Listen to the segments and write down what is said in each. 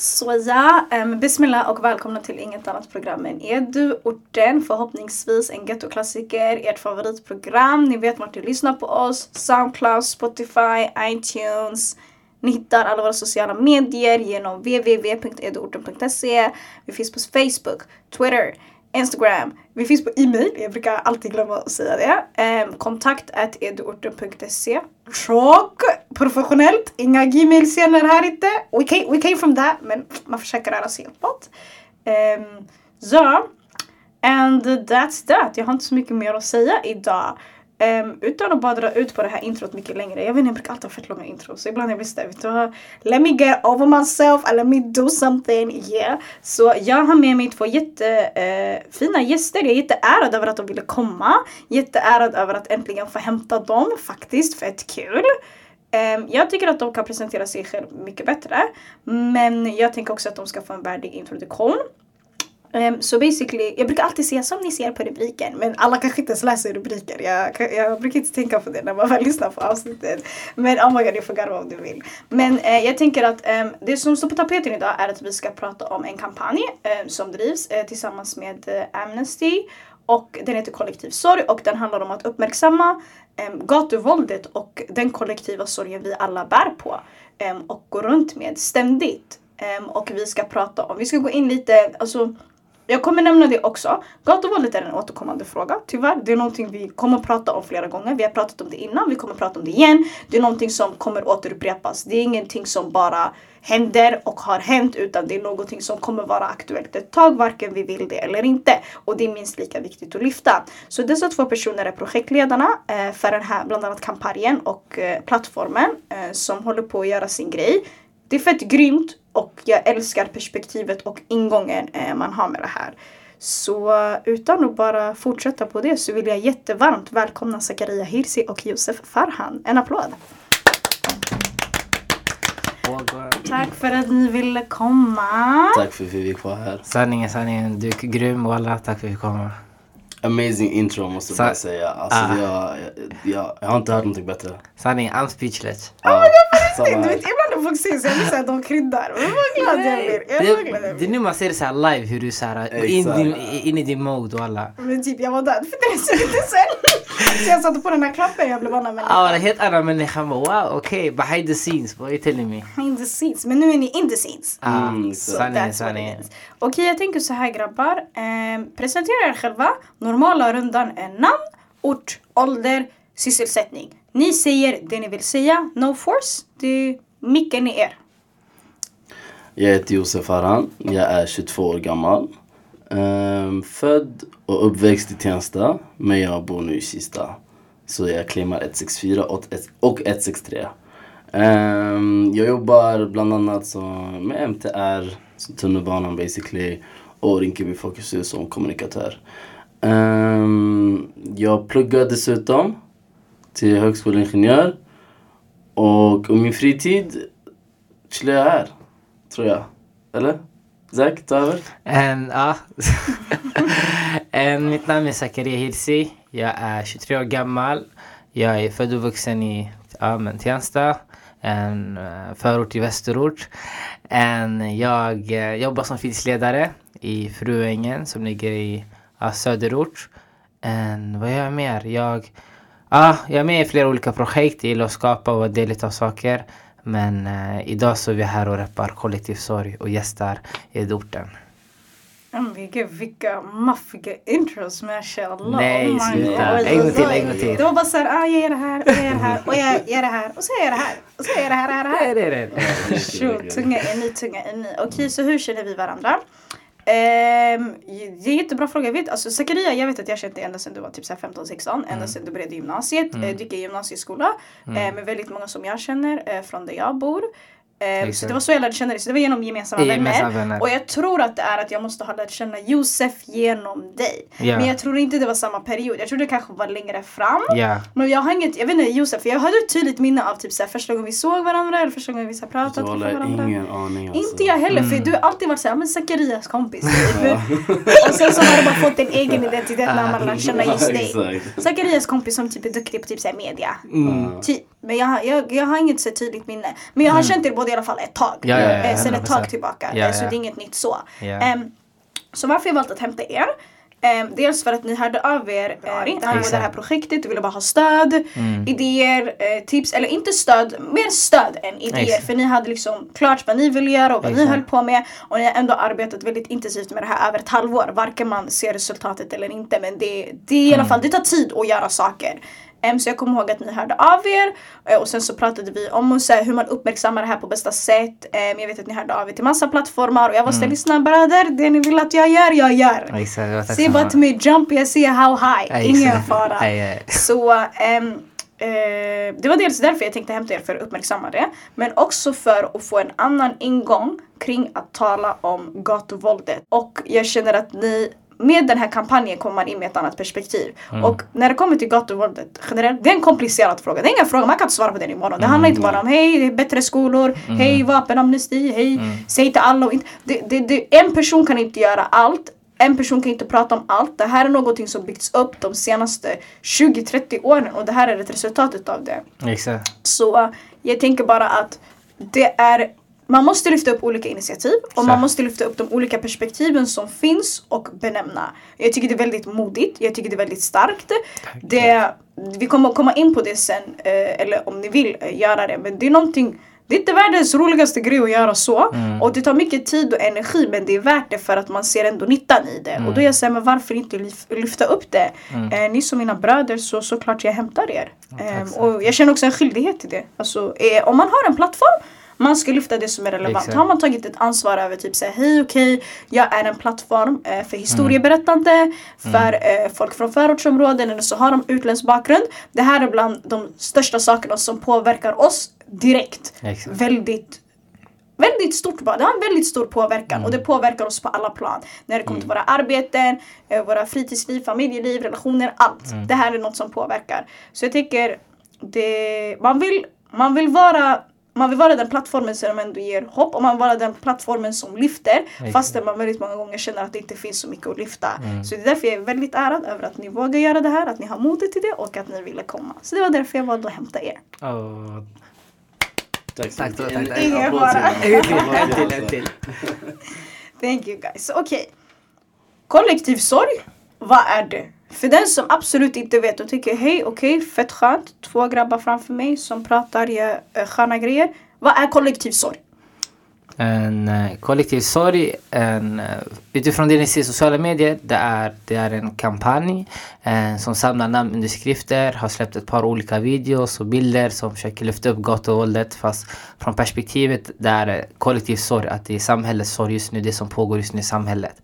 Så ja, um, bismillah och välkomna till inget annat program än Edu-orten. Förhoppningsvis en gettoklassiker, ert favoritprogram. Ni vet vart ni lyssnar på oss. Soundcloud, Spotify, iTunes. Ni hittar alla våra sociala medier genom www.eduorten.se. Vi finns på Facebook, Twitter, Instagram. Vi finns på e-mail, jag brukar alltid glömma att säga det. Ehm, kontakt kontakt eduorten.se. Tjock! Professionellt, inga gmail-scener här inte. We came, we came from that, men man försöker röra sig uppåt. Um, så, and that's that. Jag har inte så mycket mer att säga idag. Um, utan att bara dra ut på det här introt mycket längre. Jag vet inte, jag brukar alltid ha fett långa intron Så ibland jag visste, vet du Let me get over myself and let me do something. Yeah. Så jag har med mig två jättefina eh, uh, gäster. Jag är jätteärad över att de ville komma. Jätteärad över att äntligen få hämta dem. Faktiskt, fett kul. Um, jag tycker att de kan presentera sig själv mycket bättre. Men jag tänker också att de ska få en värdig introduktion. Um, så basically, jag brukar alltid säga som ni ser på rubriken men alla kanske inte ens läser rubriker. Jag, jag brukar inte tänka på det när man väl lyssnar på avsnittet. Men oh my god, du får garva om du vill. Men uh, jag tänker att um, det som står på tapeten idag är att vi ska prata om en kampanj um, som drivs uh, tillsammans med uh, Amnesty. Och den heter Kollektiv sorg och den handlar om att uppmärksamma um, gatuvåldet och den kollektiva sorgen vi alla bär på. och går runt med ständigt. och vi ska prata om, vi ska gå in lite, alltså jag kommer nämna det också. Gatuvåldet är en återkommande fråga. Tyvärr, det är någonting vi kommer prata om flera gånger. Vi har pratat om det innan, vi kommer prata om det igen. Det är någonting som kommer återupprepas. Det är ingenting som bara händer och har hänt utan det är någonting som kommer vara aktuellt ett tag varken vi vill det eller inte. Och det är minst lika viktigt att lyfta. Så dessa två personer är projektledarna eh, för den här bland annat kampanjen och eh, plattformen eh, som håller på att göra sin grej. Det är fett grymt och jag älskar perspektivet och ingången eh, man har med det här. Så utan att bara fortsätta på det så vill jag jättevarmt välkomna Zakaria Hirsi och Josef Farhan. En applåd! Tack för att ni ville komma. Tack för att vi fick vara här. Sanningen, sanningen. Du är grym walla. Tack för att vi fick komma. Amazing intro måste jag säga. Alltså, ah. jag, jag, jag, har inte hört någonting bättre. Sanning, I'm speechless. Oh my God, du vet, ibland när folk säger så jag blir såhär, de kryddar. Men vad glad jag blir. Jag det, glad det är nu man ser det såhär live hur du såhär, går in, in, in i din mode och alla. Men typ jag var död för det så lite sen. Så jag satte på den här knappen jag blev annan människa. Ja, en helt annan människa. Wow, okej, okay, behind the scenes, what are you telling me? Behind the scenes, men nu är ni in the scenes. Ah, mm, sanningen, sanningen. Okej, okay, jag tänker så här grabbar. Eh, presentera er själva. Normala rundan är namn, ort, ålder, sysselsättning. Ni säger det ni vill säga, no force. Det, micken är er. Jag heter Josef Aran. Jag är 22 år gammal. Ehm, född och uppväxt i Tensta, men jag bor nu i Kista. Så jag claimar 164 och 163. Ehm, jag jobbar bland annat som, med MTR, som tunnelbanan basically, och Rinkeby Folkets som kommunikatör. Um, jag pluggar dessutom till högskoleingenjör. Och min fritid chillar jag här, tror jag. Eller? Zack, ta över. En, ja. en, mitt namn är Zakaria Hirsi. Jag är 23 år gammal. Jag är född och vuxen i ja, men, Tensta, en eh, förort i Västerort. En, jag uh, jobbar som fritidsledare i Fruängen som ligger i uh, söderort. En, vad gör jag mer? Jag, uh, jag är med i flera olika projekt. Jag gillar att skapa och vara del av saker. Men eh, idag så är vi här och rappar kollektiv sorg och gästar Edorten. Vilka, vilka maffiga intros mashallah. Nej oh sluta. En gång till, en gång till. Det var bara såhär, ah, jag gör det här, och jag gör det här, och jag gör det här, och så gör jag det här, och så gör jag det här, det här. Det är det. Sure, tunga är ni, tunga är ni. Okej, så hur känner vi varandra? Um, det är en jättebra fråga. Jag vet, alltså, Zakaria, jag vet att jag känt dig ända sedan du var typ 15-16. Ända mm. sedan du började gymnasiet. Mm. du gick i gymnasieskola. Mm. Uh, med väldigt många som jag känner uh, från där jag bor. Eh, så det var så jag lärde känna dig, så det var genom gemensamma, gemensamma vänner. vänner. Och jag tror att det är att jag måste ha lärt känna Josef genom dig. Yeah. Men jag tror inte det var samma period, jag tror det kanske var längre fram. Yeah. Men jag har inget, jag vet inte Josef, jag hade ett tydligt minne av typ såhär, första gången vi såg varandra eller första gången vi så pratat med varandra. ingen aning alltså. Inte jag heller, mm. för du har alltid varit såhär, men Zacharias kompis. och sen så har du bara fått en egen identitet när man lär känna just dig. Zacharias kompis som typ är duktig på typ såhär media. Mm. Typ. Men jag, har- jag, jag har inget så tydligt minne. Men jag har känt er båda i alla fall ett tag. Mm. Ja, ja, ja, Eh, Sen ett 100%. tag tillbaka. Ja, Eh, Så det är inget nytt så. Ja. Ehm, så varför jag valt att hämta er Ehm, dels för att ni hörde av er eh, angående det här. Mm. projektet och ville bara ha stöd, idéer, eh, tips, eller inte stöd, mer stöd än idéer. Exakt. För ni hade liksom klart vad ni ville göra och vad ni Exakt. höll på med. Och ni har ändå arbetat väldigt intensivt med det här över ett halvår. Varken man ser resultatet eller inte. Men det, det är i alla fall, det tar tid att göra saker. Så jag kommer ihåg att ni hörde av er eh, och sen så pratade vi om så hur man uppmärksammar det här på bästa sätt. Jag vet att ni hörde av er till massa plattformar och jag var mm. lyssna bröder, det ni vill att jag gör, jag gör. Exakt, Se bara till mig, jump, jag ser how high. Ingen fara. Så ehm, eh, det var dels därför jag tänkte hämta er för att uppmärksamma det. Men också för att få en annan ingång kring att tala om gatuvåldet. Och jag känner att ni med den här kampanjen kommer man in med ett annat perspektiv. Och när det kommer till gatuvåldet generellt, det är en komplicerad fråga. Det är ingen fråga, man kan inte svara på den imorgon. Det handlar inte bara om hej, bättre skolor, hej, vapenamnesti, hej, säg till alla och inte. Det, det, det, en person kan inte göra allt. En person kan inte prata om allt. Det här är någonting som byggts upp de senaste 20-30 åren och det här är ett resultat av det. Exakt. Så jag tänker bara att det är man måste lyfta upp olika initiativ och man Så. måste lyfta upp de olika perspektiven som finns och benämna. Jag tycker det är väldigt modigt, jag tycker det är väldigt starkt. Det, vi kommer komma in på det sen, eh, eller om ni vill eh, göra det. Men det är någonting, det är inte världens roligaste grej att göra så. Och det tar mycket tid och energi men det är värt det för att man ser ändå nyttan i det. Och då är jag såhär, men varför inte lyf- lyfta upp det? Eh, ni som mina bröder så såklart jag hämtar er. Ehm, och jag känner också en skyldighet till det. Alltså, eh, om man har en plattform man ska lyfta det som är relevant. Exakt. Har man tagit ett ansvar över typ säga hej okej, jag är en plattform eh, för historieberättande, för eh, folk från förortsområden eller så har de utländsk bakgrund. Det här är bland de största sakerna som påverkar oss direkt. Exakt. Väldigt Väldigt stort bara, det har en väldigt stor påverkan och det påverkar oss på alla plan. När det kommer till våra arbeten, eh, våra fritidsliv, familjeliv, relationer, allt. Det här är något som påverkar. Så jag tycker det, man, vill, man vill vara man vill vara den plattformen som ändå ger hopp och man vill vara den plattformen som lyfter fastän man väldigt många gånger känner att det inte finns så mycket att lyfta. Så det är därför jag är väldigt ärad över att ni vågar göra det här, att ni har modet till det och att ni ville komma. Så det var därför jag valde att hämta er. Oh. Tack så mycket. En- en En till, en till, en till. Thank you guys. Okej. Kollektiv sorg, vad är det? För den som absolut inte vet och tycker hej okej fett skönt. Två grabbar framför mig som pratar gör eh, sköna grejer. Vad är kollektiv sorg? En eh, kollektiv sorg, en, eh, utifrån det ni ser i sociala medier, det är, det är en kampanj eh, som samlar namnunderskrifter, har släppt ett par olika videos och bilder som försöker lyfta upp gatuvåldet fast från perspektivet där eh, kollektiv sorg, att det är samhällets sorg just nu, det som pågår just nu i samhället.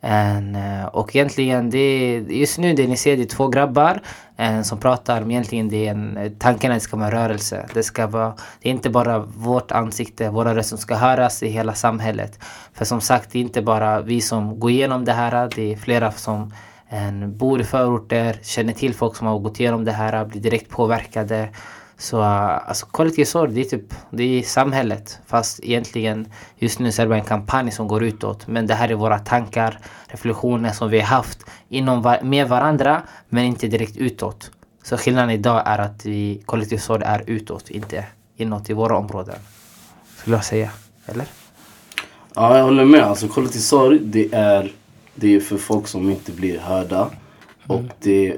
En, eh, och egentligen, det, just nu det ni ser det är två grabbar eh, som pratar om egentligen det är en, tanken att det ska vara en rörelse. Det, ska vara, det är inte bara vårt ansikte, våra röster som ska höras i hela samhället. För som sagt, det är inte bara vi som går igenom det här, det är flera som en, bor i förorter, känner till folk som har gått igenom det här, blir direkt påverkade. Så uh, alltså kollektiv sorg, det är typ, det är samhället. Fast egentligen just nu så är det bara en kampanj som går utåt. Men det här är våra tankar, reflektioner som vi har haft inom med varandra, men inte direkt utåt. Så skillnaden idag är att vi, kollektiv sorg är utåt, inte inåt i våra områden. Skulle jag säga. Eller? Ja, jag håller med. Alltså kollektiv sorg, det är, det är för folk som inte blir hörda. Och det,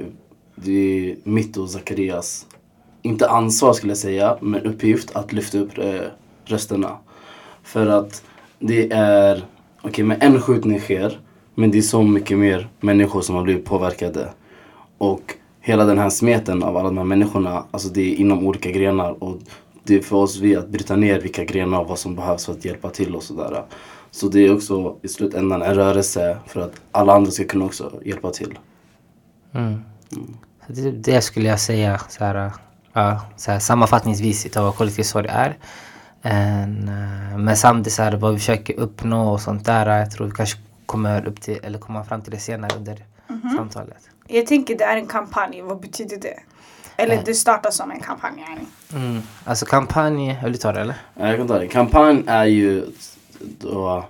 det är mitt och Zacharias, inte ansvar skulle jag säga, men uppgift att lyfta upp eh, rösterna. För att det är, okej men en skjutning sker, men det är så mycket mer människor som har blivit påverkade. Och hela den här smeten av alla de här människorna, alltså det är inom olika grenar. Och det är för oss vi att bryta ner vilka grenar och vad som behövs för att hjälpa till och sådär. Så det är också i slutändan en rörelse för att alla andra ska kunna också hjälpa till. Mm. Så det, det skulle jag säga så här, ja, så här, sammanfattningsvis utav vad kollektiv sorg är. En, eh, men samtidigt så här, vad vi försöker uppnå och sånt där. Jag tror vi kanske kommer upp till, eller kommer fram till det senare under samtalet. Jag tänker det är en kampanj, vad betyder det? Eller det startar som en kampanj. Mm. Alltså kampanj, vill du ta det eller? Ja, Jag kan ta det. Kampanj är ju då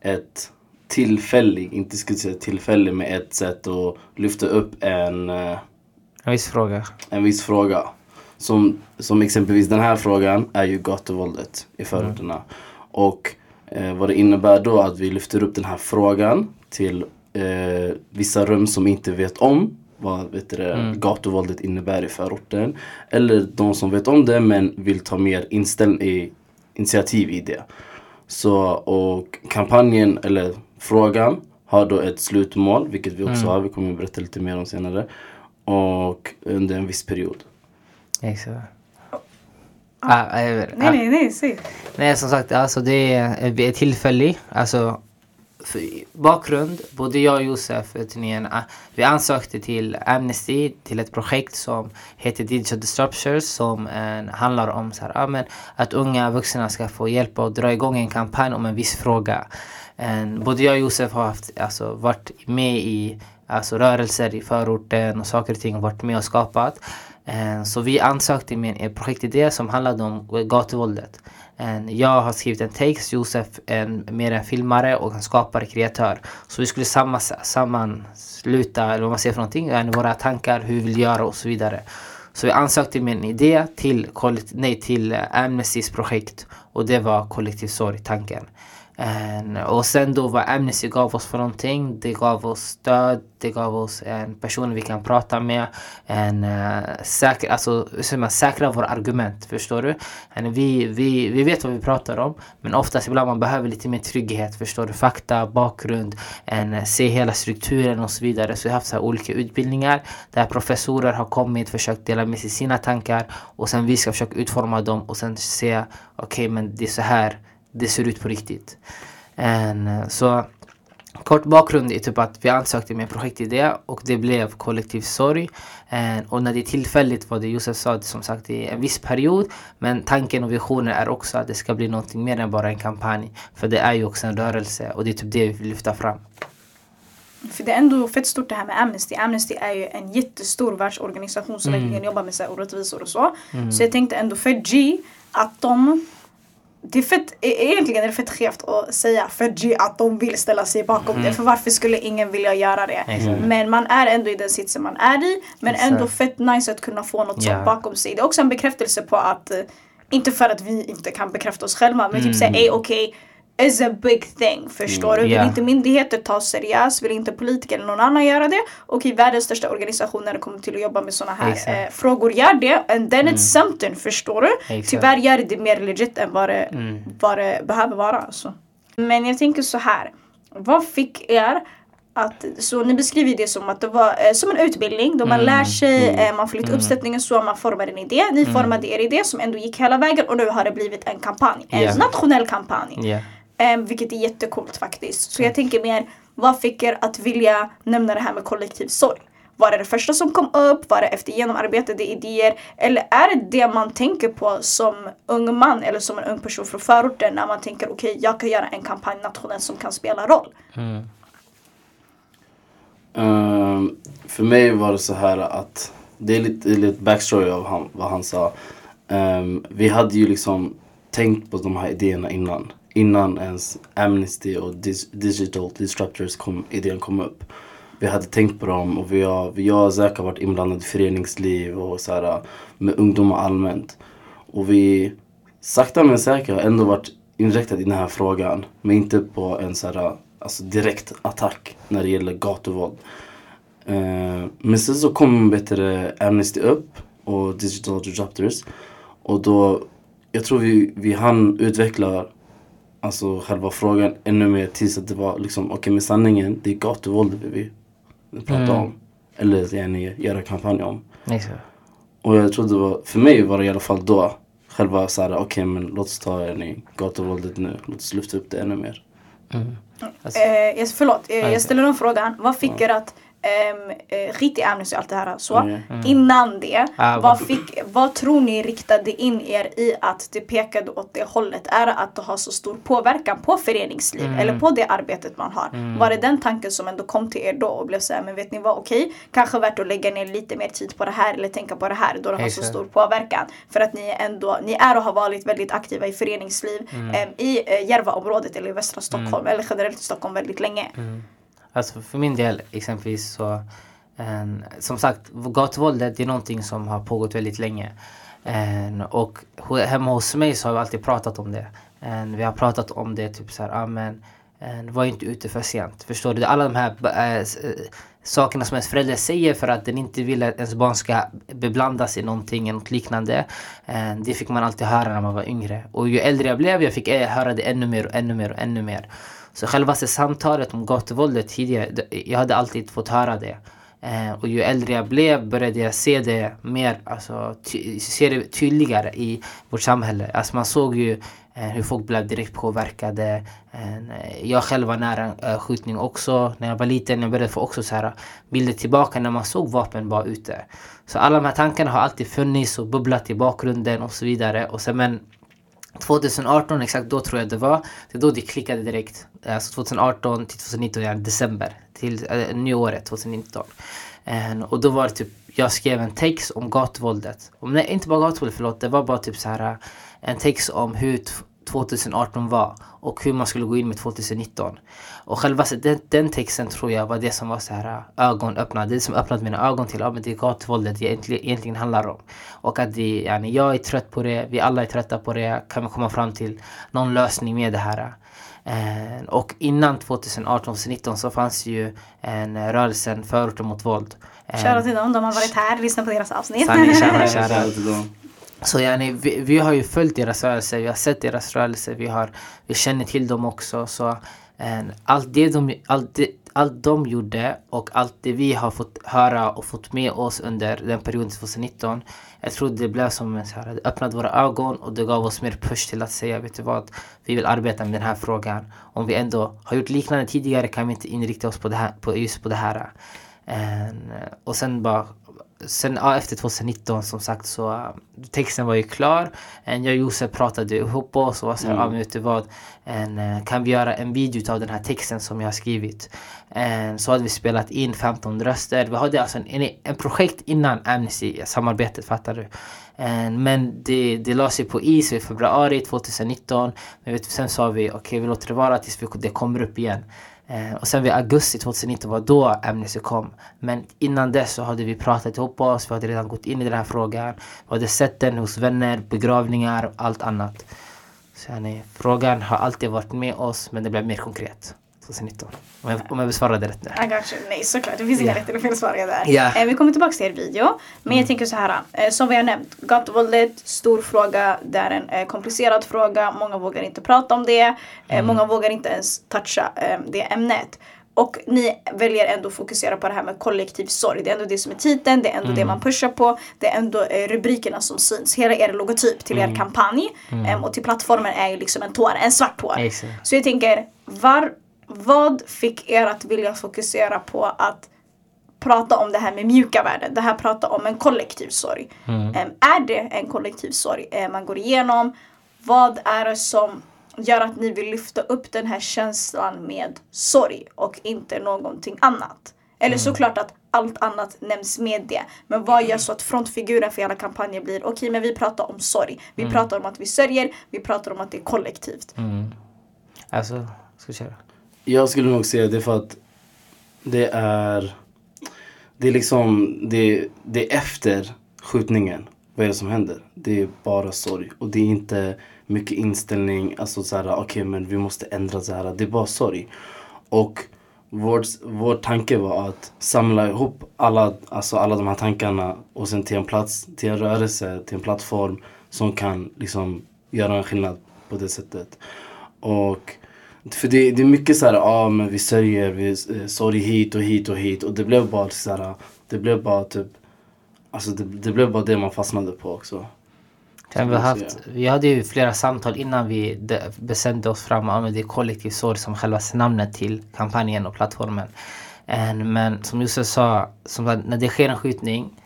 ett tillfällig, inte skulle säga tillfällig, med ett sätt att lyfta upp en, eh, En viss fråga. en viss fråga. som, som exempelvis den här frågan är ju gatuvåldet i förorterna. Och eh, vad det innebär då att vi lyfter upp den här frågan till eh, vissa rum som inte vet om vad vet du, mm. gatuvåldet innebär i förorten. Eller de som vet om det men vill ta mer inställ i, initiativ i det. Så, och kampanjen, eller frågan, har då ett slutmål, vilket vi också mm. har. Vi kommer att berätta lite mer om senare. Och under en viss period. Exakt. Ah, ah, nej, nej, nej, säg. Nej, som sagt, alltså det är, är tillfällig. Alltså, bakgrund, både jag och Josef turnén, ah, vi ansökte till Amnesty till ett projekt som heter Digital Disruptors som en, handlar om så här, ah, men, att unga vuxna ska få hjälp att dra igång en kampanj om en viss fråga. En, både jag och Josef har haft, alltså, varit med i alltså, rörelser i förorten och saker och ting har varit med och skapat. Eh, så vi ansökte med en projektidé som handlade om gatuvåldet. Eh, jag har skrivit en text, Josef är mer en filmare och en skapare, kreatör. Så vi skulle sammansluta, eller vad man säger för någonting, våra tankar, hur vi vill göra och så vidare. Så vi ansökte med en idé till, nej, till eh, Amnestys projekt och det var kollektiv sorg, tanken. En, och sen då vad Amnesty gav oss för någonting. Det gav oss stöd, det gav oss en person vi kan prata med. En, uh, säkra, alltså, man säkra våra argument, förstår du? En, vi, vi, vi vet vad vi pratar om, men oftast ibland man behöver lite mer trygghet, förstår du? Fakta, bakgrund, en, se hela strukturen och så vidare. Så vi har haft så här olika utbildningar där professorer har kommit, försökt dela med sig sina tankar och sen vi ska försöka utforma dem och sen se, okej okay, men det är så här det ser ut på riktigt. And, så kort bakgrund är typ att vi ansökte med projektidé och det blev kollektiv sorg. And, och när det är tillfälligt, vad det Josef sa, som sagt i en viss period. Men tanken och visionen är också att det ska bli någonting mer än bara en kampanj. För det är ju också en rörelse och det är typ det vi vill lyfta fram. För det är ändå fett stort det här med Amnesty. Amnesty är ju en jättestor världsorganisation som mm. verkligen jobbar med så här orättvisor och så. Mm. Så jag tänkte ändå för G att de det är fett, e- egentligen är det fett skevt att säga för G att de vill ställa sig bakom mm. det. För varför skulle ingen vilja göra det? Mm. Men man är ändå i den sitsen man är i. Men Exakt. ändå fett nice att kunna få något yeah. sånt bakom sig. Det är också en bekräftelse på att, eh, inte för att vi inte kan bekräfta oss själva, men typ mm. typ säga okej okay, is a big thing. Förstår mm, du? Vill yeah. inte myndigheter ta seriöst, vill inte politiker eller någon annan göra det. Och i världens största organisation när det kommer till att jobba med sådana här eh, frågor gör det. And then mm. it's something, förstår du? Exakt. Tyvärr gör det mer legit än vad det, mm. vad det behöver vara. Alltså. Men jag tänker så här. Vad fick er att, så ni beskriver det som att det var eh, som en utbildning då man mm. lär sig, mm. eh, man får lite mm. uppsättningar så, man formar en idé. Ni mm. formade er idé som ändå gick hela vägen och nu har det blivit en kampanj. En yeah. nationell kampanj. Yeah. Um, vilket är jättekult faktiskt. Så jag tänker mer, vad fick er att vilja nämna det här med kollektiv sorg? Var det det första som kom upp? Var det efter genomarbetade idéer? Eller är det det man tänker på som ung man eller som en ung person från förorten när man tänker okej, okay, jag kan göra en kampanj nationellt som kan spela roll? Mm. Um, för mig var det så här att det är lite, lite backstory av han, vad han sa. Um, vi hade ju liksom tänkt på de här idéerna innan innan ens Amnesty och Digital Disruptors kom, idén kom upp. Vi hade tänkt på dem och vi har, vi har säkert varit inblandade i föreningsliv och så här, med ungdomar allmänt. Och vi sakta men säkert har ändå varit inriktade i den här frågan. Men inte på en så här, alltså direkt attack när det gäller gatuvåld. Eh, men sen så kom bättre Amnesty upp och Digital Disruptors. Och då, jag tror vi, vi hann utveckla alltså själva frågan ännu mer tills att det var liksom, okej okay, men sanningen, det är gatuvåld vi vill prata mm. om. Eller yani, göra kampanj om. Exakt. Och jag tror det var, för mig var det i alla fall då, själva såhär, okej okay, men låt oss ta yani, gatuvåldet nu, låt oss lyfta upp det ännu mer. Mm. Alltså. Eh, förlåt, eh, jag ställer en frågan. Vad fick er att Um, uh, skit i Amnesty och allt det här. Så. Mm. Innan det, ah, vad, fick, vad tror ni riktade in er i att det pekade åt det hållet? Är det att det har så stor påverkan på föreningsliv mm. eller på det arbetet man har? Mm. Var det den tanken som ändå kom till er då och blev såhär, men vet ni vad, okej, okay, kanske värt att lägga ner lite mer tid på det här eller tänka på det här då det har så stor påverkan. För att ni ändå, ni är och har varit väldigt aktiva i föreningsliv um, i uh, Järvaområdet eller i västra Stockholm eller generellt i Stockholm väldigt länge. Alltså för min del exempelvis så en, som sagt, gatuvåldet är någonting som har pågått väldigt länge. En, och hemma hos mig så har vi alltid pratat om det. En, vi har pratat om det typ så här, ah, men, var inte ute för sent. Förstår du? Alla de här äh, sakerna som ens förälder säger för att den inte vill att ens barn ska beblandas i någonting eller något liknande. Det fick man alltid höra när man var yngre. Och ju äldre jag blev, jag fick höra det ännu mer och ännu mer och ännu mer. Så själva samtalet om gatuvåldet tidigare, jag hade alltid fått höra det. Eh, och ju äldre jag blev började jag se det mer, alltså ty- se det tydligare i vårt samhälle. Alltså man såg ju eh, hur folk blev direkt påverkade. Eh, jag själv var nära en eh, skjutning också. När jag var liten jag började få också så här eh, bilder tillbaka när man såg vapen bara ute. Så alla de här tankarna har alltid funnits och bubblat i bakgrunden och så vidare. Och sen, men 2018, exakt då tror jag det var. Det är då det klickade direkt. Eh, alltså 2018 till 2019, ja, december. Till äh, nyåret 2019. Eh, och då var det typ, jag skrev en text om gatuvåldet. Om, nej, inte bara gatuvåldet, förlåt. Det var bara typ så här eh, en text om hur 2018 var och hur man skulle gå in med 2019. Och själva den, den texten tror jag var det som var så här ögonöppnande. Det som öppnade mina ögon till ja, men det gatuvåldet det egentligen, egentligen handlar om. Och att det, yani, jag är trött på det, vi alla är trötta på det. Kan vi komma fram till någon lösning med det här? Eh, och innan 2018-2019 så fanns ju en rörelsen Förorten mot våld. Eh, Shoutout till dem, de har varit här, lyssna på deras avsnitt. Sanning, till dem. Så yani, vi, vi har ju följt deras rörelse, vi har sett deras rörelse, vi, har, vi känner till dem också. Så, en, allt, det de, allt, det, allt de gjorde och allt det vi har fått höra och fått med oss under den perioden 2019. Jag tror det blev som en så här, det öppnade våra ögon och det gav oss mer push till att säga, vet du vad, vi vill arbeta med den här frågan. Om vi ändå har gjort liknande tidigare kan vi inte inrikta oss på, det här, på just på det här. En, och sen bara Sen ja, efter 2019 som sagt så uh, texten var ju klar. En, jag och Josef pratade ihop oss och var såhär, Mm. ah, men vet du vad? En, eh, kan vi göra en video av den här texten som jag har skrivit? En, så hade vi spelat in 15 röster. Vi hade alltså en, en, en projekt innan Amnesty-samarbetet, fattar du? En, men det, det la sig på is i februari 2019. Men vet, sen sa vi, okej vi låter det vara tills vi, det kommer upp igen. Eh, och sen vid augusti 2019 var då Amnesty kom. Men innan dess så hade vi pratat ihop oss, vi hade redan gått in i den här frågan. Vi hade sett den hos vänner, begravningar och allt annat. Så nej, frågan har alltid varit med oss men det blev mer konkret 2019. Om jag, om jag besvarade rätt nu. Got you. Nej såklart, det finns inga Ja. rätt eller fel svar där. Eh, vi kommer tillbaka till er video. Men jag tänker så här, eh, som vi har nämnt, gatuvåldet, stor fråga, det är en eh, komplicerad fråga, många vågar inte prata om det, eh, många vågar inte ens toucha det ämnet. Och ni väljer ändå att fokusera på det här med kollektiv sorg. Det är ändå det som är titeln, det är ändå det man pushar på. Det är ändå rubrikerna som syns. Hela er logotyp till er kampanj em, och till plattformen är ju liksom en tår, en svart tår. Exakt. Så jag tänker, var, vad fick er att vilja fokusera på att prata om det här med mjuka värden? Det här prata om en kollektiv sorg. Em, är det en kollektiv sorg eh, man går igenom? Vad är det som gör att ni vill lyfta upp den här känslan med sorg och inte någonting annat? Eller såklart att allt annat nämns med det. Men vad gör så att frontfiguren för hela kampanjen blir okej men vi pratar om sorg. Vi pratar om att vi sörjer, vi pratar om att det är kollektivt. Mm. Alltså, ska vi köra? Jag skulle nog säga det för att det är Det är liksom det, det är efter skjutningen. Vad är det som händer? Det är bara sorg. Och det är inte mycket inställning. Alltså så här, okej men vi måste ändra så här. Det är bara sorg. Och vår, vår tanke var att samla ihop alla, alltså alla de här tankarna och sen till en plats, till en rörelse, till en plattform som kan liksom göra en skillnad på det sättet. Och för det, det är mycket så här, ja ah, men vi sörjer, vi eh, sorg hit och hit och hit och det blev bara så här, det blev bara typ, alltså det, det blev bara det man fastnade på också. Sen vi, haft, vi hade ju flera samtal innan vi de- bestämde oss fram det är kollektiv sorg som själva namnet till kampanjen och plattformen. En, men som Josef sa, som att när det sker en skjutning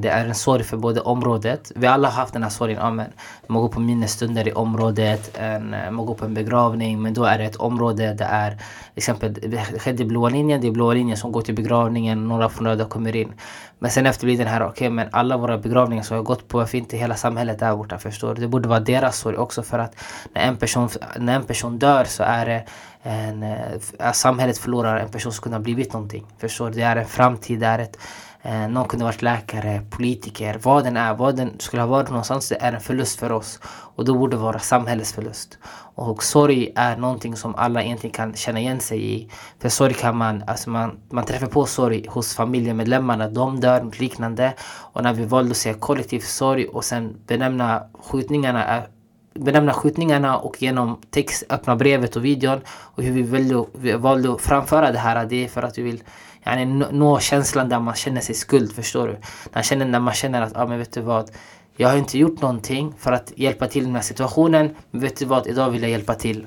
det är en sorg för både området. Vi alla har haft den här sorgen. Ja, men man går på minnesstunder i området, man eh, går på en begravning. Men då är det ett område där är exempel, det skedde i blåa linjen, det är blåa linjen som går till begravningen, några från röda kommer in. Men sen efter blir den här, okej men alla våra begravningar som har gått på, varför inte hela samhället där borta förstår du? Det borde vara deras sorg också för att när en person, när en person dör så är det en, eh, samhället förlorar en person som kunde ha blivit någonting. Förstår du? Det är en framtid, det är ett, Eh, någon kunde varit läkare, politiker, vad den är, vad den skulle ha varit någonstans, det är en förlust för oss. Och då borde det vara samhällets förlust. Och sorg är någonting som alla egentligen kan känna igen sig i. För sorg kan man, alltså man, man träffar på sorg hos familjemedlemmarna, de dör och liknande. Och när vi valde att säga kollektiv sorg och sen benämna skjutningarna benämna skjutningarna och genom text, öppna brevet och videon och hur vi valde, vi valde att framföra det här. Det är för att vi vill yani, nå känslan där man känner sig skuld, förstår du? När man känner, när man känner att, ja ah, men vet du vad? Jag har inte gjort någonting för att hjälpa till i den här situationen. Men vet du vad? Idag vill jag hjälpa till.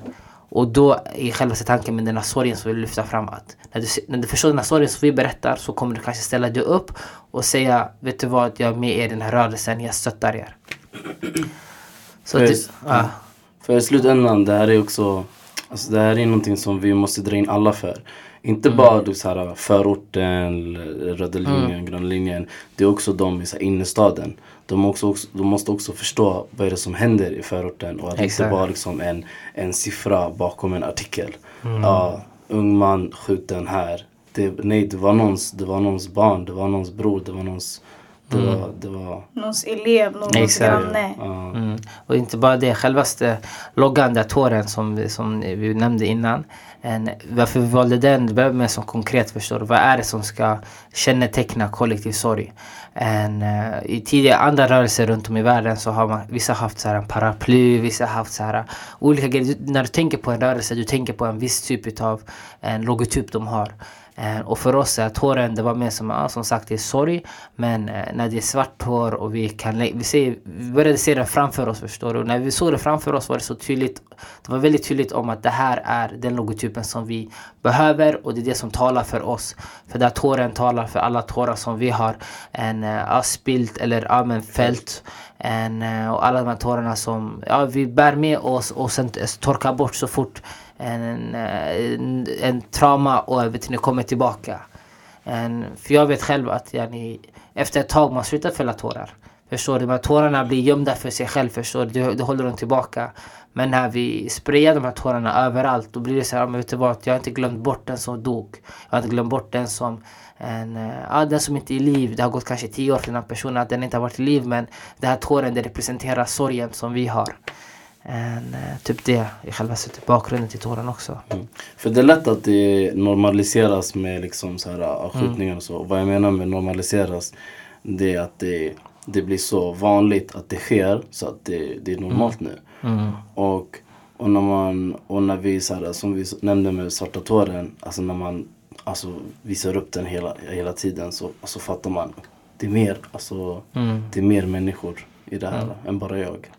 Och då är själva tanken med den här sorgen som vi vill lyfta fram att när du, när du förstår den här sorgen som vi berättar så kommer du kanske ställa dig upp och säga Vet du vad? Jag är med i den här rörelsen, jag stöttar er. Så för, det, ja. för i slutändan, det här är också Alltså det här är någonting som vi måste dra in alla för. Inte mm. bara du, så här, förorten, röda mm. linjen, mm. gröna linjen. Det är också de i så här, innerstaden. De, också, också, de måste också förstå vad är det som händer i förorten och att det inte bara liksom en, en siffra bakom en artikel. Mm. Ja, ung man skjuten här. Det, nej, det var, någons, det var någons barn, det var någons bror, det var någons det mm. var, det var... Någons elev, någons granne. Ja. Mm. Och inte bara det, självaste loggan, datoren som, som vi nämnde innan. En, varför vi valde den, det behöver man som konkret förstår. Vad är det som ska känneteckna kollektiv sorg? En, uh, I tidigare andra rörelser runt om i världen så har man, vissa haft så här en paraply, vissa har haft så här olika grejer. När du tänker på en rörelse, du tänker på en viss typ av en logotyp de har. Eh, och för oss är tåren, det var mer som, ja, som sagt, det är sorg. Men eh, när det är svart hår och vi kan, vi, ser, vi började se det framför oss förstår du. Och när vi såg det framför oss var det så tydligt. Det var väldigt tydligt om att det här är den logotypen som vi behöver och det är det som talar för oss. För där tåren talar för alla tårar som vi har en, eh, ja, spilt eller ja, men fällt. En, och alla de här tårarna som ja, vi bär med oss och sen torkar bort så fort en, en, en trauma och vet ni, kommer tillbaka. En, för jag vet själv att yani, efter ett tag man slutar fälla tårar. Förstår du? De här tårarna blir gömda för sig själv, förstår du? Det, det håller dem tillbaka. Men när vi sprayar de här tårarna överallt då blir det så här, men vet du vad? Jag har inte glömt bort den som dog. Jag har inte glömt bort den som en, eh, ja, den som inte är i liv. Det har gått kanske tio år för den här personen att den inte har varit i liv men den här tåren det representerar sorgen som vi har än eh, typ det i själva typ bakgrunden till tåren också. Mm. För det är lätt att det normaliseras med liksom så här, mm. skjutningar och så. Och vad jag menar med normaliseras det är att det, det blir så vanligt att det sker så att det, det är normalt mm. nu. Mm. Och, och, när man, och när vi, så här, som vi nämnde med svarta tåren, alltså när man alltså, visar upp den hela, hela tiden så alltså, fattar man. Det är mer, alltså, mm. det är mer människor i det här än bara jag.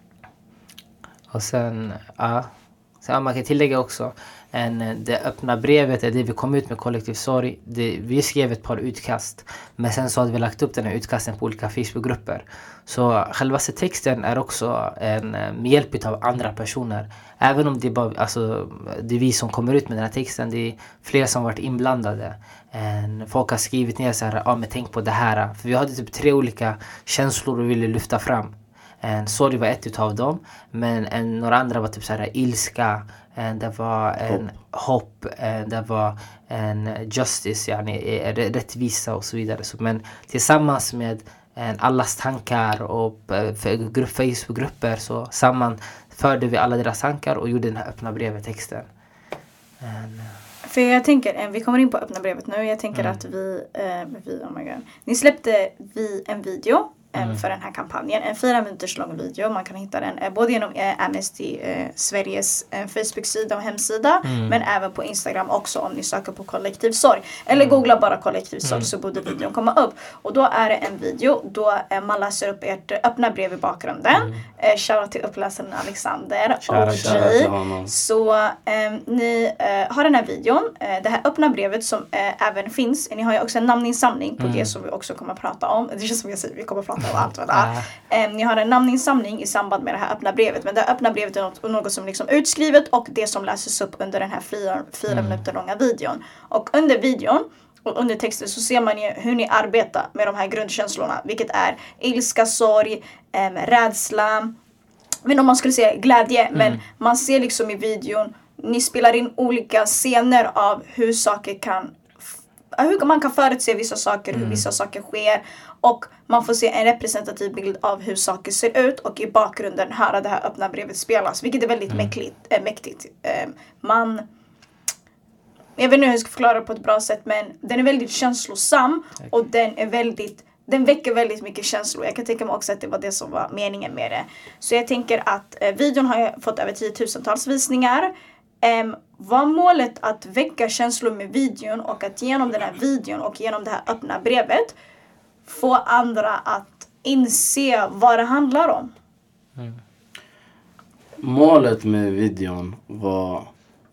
Och sen, ja. Sen man kan tillägga också, en, det öppna brevet, är det vi kom ut med kollektiv sorg. Det, vi skrev ett par utkast. Men sen så hade vi lagt upp den här utkasten på olika Facebookgrupper. Så själva texten är också en, med hjälp av andra personer. Även om det är, bara, alltså, det är vi som kommer ut med den här texten. Det är fler som varit inblandade. En, folk har skrivit ner så här, ja men tänk på det här. För vi hade typ tre olika känslor vi ville lyfta fram. En sorg var ett utav dem. Men en, några andra var typ såhär ilska. En, det var en hopp. En, det var en justice, yani, rättvisa och så vidare. Så, men tillsammans med en, allas tankar och eh, Facebookgrupper så sammanförde vi alla deras tankar och gjorde den här öppna brevet texten. En, för jag tänker, vi kommer in på öppna brevet nu. Jag tänker mm. att vi, eh, vi, oh my God. Ni släppte vi en video mm. för den här kampanjen. En fyra minuters lång video. Man kan hitta den eh, både genom eh, Amnesty eh, Sveriges eh, Facebook-sida och hemsida mm. men även på Instagram också om ni söker på kollektiv sorg. Eller mm. googla bara kollektiv sorg mm. så borde videon komma upp. Och då är det en video då eh, man läser upp ert öppna brev i bakgrunden. Mm. Eh, Shoutout till uppläsaren Alexander OG. Så eh, ni eh, har den här videon. Eh, det här öppna brevet som eh, även finns. Ni har ju också en namninsamling på mm. det som vi också kommer att prata om. Det känns som jag säger vi kommer att prata och allt vad det är. Um, ni har en namninsamling i samband med det här öppna brevet. Men det öppna brevet är något, något som liksom utskrivet och det som läses upp under den här fyra, fyra mm. minuter långa videon. Och under videon och under texten så ser man ju hur ni arbetar med de här grundkänslorna. Vilket är ilska, sorg, um, rädsla. Men om man skulle säga glädje. Mm. Men man ser liksom i videon, ni spelar in olika scener av hur saker kan hur man kan förutse vissa saker, Mm. hur vissa saker sker och man får se en representativ bild av hur saker ser ut och i bakgrunden höra det här öppna brevet spelas vilket är väldigt Mm. mäktigt. Äh, mäktigt. Eh, man jag vet inte hur jag ska förklara det på ett bra sätt men den är väldigt känslosam och den är väldigt den väcker väldigt mycket känslor. Jag kan tänka mig också att det var det som var meningen med det. Så jag tänker att eh, videon har fått över tiotusentals visningar. Um, var målet att väcka känslor med videon och att genom den här videon och genom det här öppna brevet få andra att inse vad det handlar om? Målet med videon var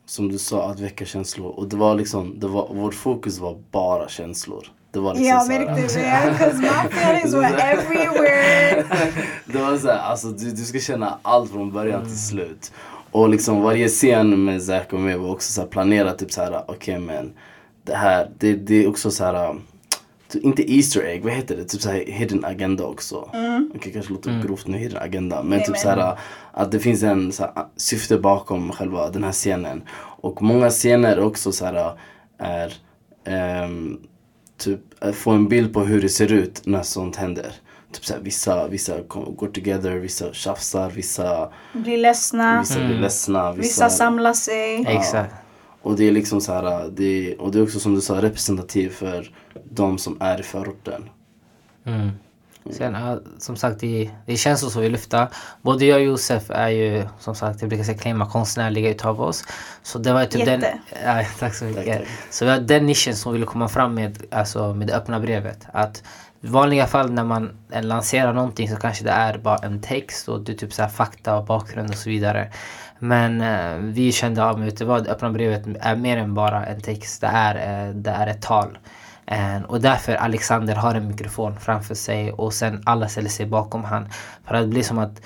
som du sa att väcka känslor och det var liksom, det var, vårt fokus var bara känslor. Det var liksom Jag så här- märkte det, 'cause my feelings were everywhere. Det var såhär, alltså du, du ska känna allt från början till slut. Och liksom varje scen med Zack och mig var också så här planerat typ såhär, okej men det här, det, det är också såhär typ, inte Easter egg, vad heter det? Typ såhär hidden agenda också. Okej kanske låter grovt nu, hidden agenda. Men Nej, typ såhär att det finns en så här, syfte bakom själva den här scenen. Och många scener också såhär är ehm, typ att få en bild på hur det ser ut när sånt händer. Typ såhär, vissa, vissa går together, vissa tjafsar, vissa, Blir ledsna, vissa blir ledsna. Vissa, vissa samlar sig. Exakt. Och det är liksom så här, det, och det är också som du sa representativt för de som är i förorten. Mm. Sen, ja, som sagt, det, det är känslor som vi lyfter. Både jag och Josef är ju, som sagt, jag brukar säga claima konstnärliga utav oss. Så det var typ den... Jätte. Ja, tack så mycket. Tack, tack. Så vi har den nischen som vi ville komma fram med, alltså med det öppna brevet. Att i vanliga fall när man lanserar någonting så kanske det är bara en text och det är typ så här fakta och bakgrund och så vidare. Men eh, vi kände av vet vad, öppna brevet är mer än bara en text. Det är, eh, det är ett tal. Eh, och därför Alexander har en mikrofon framför sig och sen alla ställer sig bakom han. För att det blir som att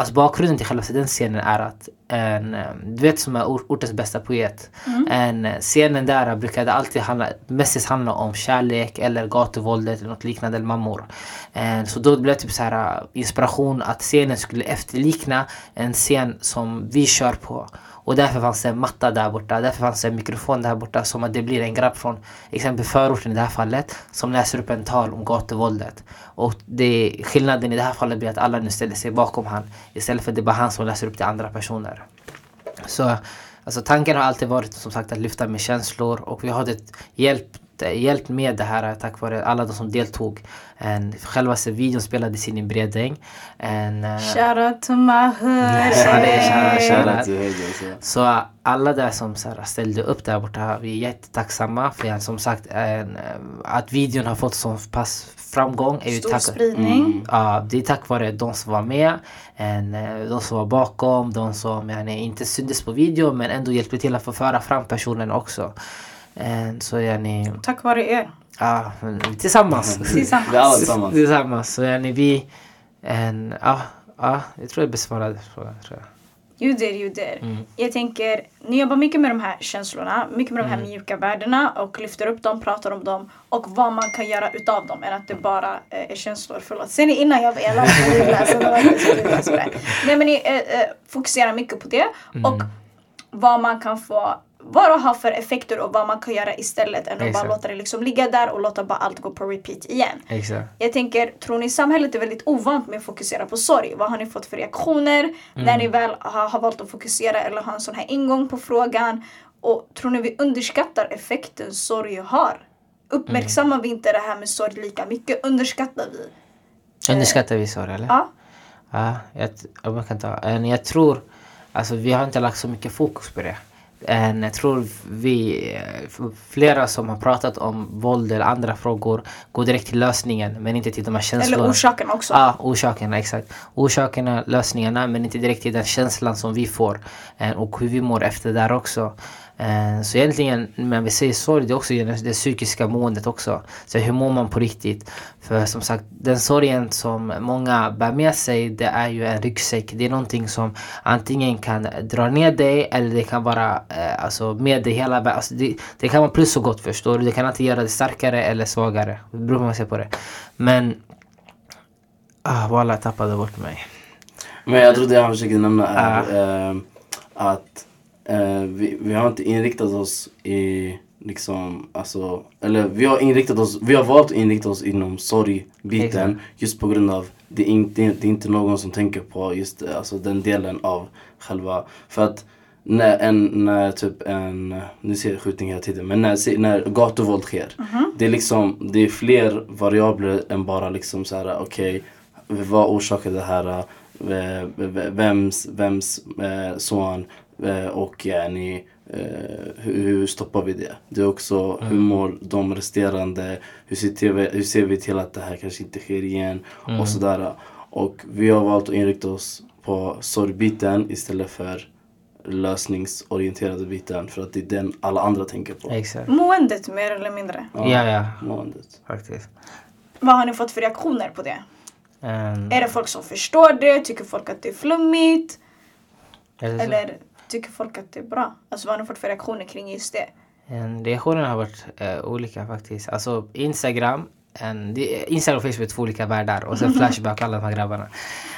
Alltså bakgrunden till själva den scenen är att en, eh, du vet som är or- ortens bästa poet. En, eh, scenen där brukade alltid handla, mestadels handla om kärlek eller gatuvåldet eller något liknande, eller mammor. Eh, Så då blev det typ så här eh, inspiration att scenen skulle efterlikna en scen som vi kör på. Och därför fanns det en matta där borta, därför fanns det en mikrofon där borta som att det blir en grabb från exempel förorten i det här fallet som läser upp en tal om gatuvåldet. Och det, skillnaden i det här fallet blir att alla nu ställer sig bakom han istället för att det är bara han som läser upp till andra personer. Så alltså, tanken har alltid varit som sagt att lyfta med känslor och vi har det hjälpt hjälpt med det här tack vare alla de som deltog. En, självaste videon spelades in i Bredäng. En, eh, Shout out to my hood. Ja, det är shout out, shout out. Shoutout. Så alla där som så här, ställde upp där borta, vi är jättetacksamma för som sagt en, eh, att videon har fått så pass framgång är ju Stor tack, spridning. Ja, det är tack vare de som var med, en, eh, de som var bakom, de som yani, inte syntes på video men ändå hjälpte till att få föra fram personen också. En, så yani, Tack vare er. ja, tillsammans. Tillsammans. Vi är alla tillsammans. tillsammans. Så yani, vi, en, ja, ja, jag tror jag besvarade frågan. Tror jag. You did. Mm. Jag tänker, ni jobbar mycket med de här känslorna, mycket med de här Mm. mjuka värdena och lyfter upp dem, pratar om dem och vad man kan göra utav dem än att det bara eh, är känslor. Förlåt. Ser ni innan jag var elak. Nej men ni eh, eh, fokuserar mycket på det Mm. och vad man kan få vad det har för effekter och vad man kan göra istället än att bara Exakt. låta det liksom ligga där och låta bara allt gå på repeat igen. Exakt. Jag tänker, tror ni samhället är väldigt ovant med att fokusera på sorg? Vad har ni fått för reaktioner när ni väl har, har valt att fokusera eller har en sån här ingång på frågan? Och tror ni vi underskattar effekten sorg har? Uppmärksammar vi inte det här med sorg lika mycket? Underskattar vi? Underskattar vi sorg eller? Ja. Ja, jag, jag kan ta. En, jag tror, alltså vi har inte lagt så mycket fokus på det. En, jag tror vi, eh, flera som har pratat om våld eller andra frågor går direkt till lösningen men inte till de här känslorna. Eller orsaken också. Ja, orsakerna, exakt. Orsakerna, lösningarna men inte direkt till den känslan som vi får eh, och hur vi mår efter där också. Eh, Så egentligen, när vi säger sorg, det är också det psykiska måendet också. Så hur mår man på riktigt? För som sagt, den sorgen som många bär med sig, det är ju en ryggsäck. Det är någonting som antingen kan dra ner dig eller det kan vara eh, alltså, med dig hela vägen. Alltså, det, det kan vara plus och gott förstår du. Det kan alltid göra dig starkare eller svagare. Det beror på hur man ser på det. Men... Ah, walla, jag tappade bort mig. Men jag tror det han försöker nämna är eh, att eh, vi, vi har inte inriktat oss i liksom, alltså, eller vi har inriktat oss, vi har valt att inrikta oss inom sorgbiten just på grund av det är, inte, det är inte någon som tänker på just eh, alltså, den delen av själva, för att när, en, när typ en, nu ser jag skjutning hela tiden, men när, när gatuvåld sker, det är liksom, det är fler variabler än bara liksom så här, okej, vad orsakar det här? eh, Vems, vems son och yani, eh, hur, hur stoppar vi det? Det är också hur mår de resterande? Hur ser, vi, hur ser vi till att det här kanske inte sker igen? Och sådär. Och vi har valt att inrikta oss på sorgbiten istället för lösningsorienterade biten för att det är den alla andra tänker på. Exakt. Måendet mer eller mindre. Ja, ja. Måendet. Faktiskt. Vad har ni fått för reaktioner på det? Um, Är det folk som förstår det? Tycker folk att det är flummigt? eller så- Eller tycker folk att det är bra? Alltså vad har ni fått för reaktioner kring just det? Reaktionerna har varit eh, olika faktiskt. Alltså Instagram, en, Instagram och Facebook är två olika världar och sen Flashback alla de här grabbarna.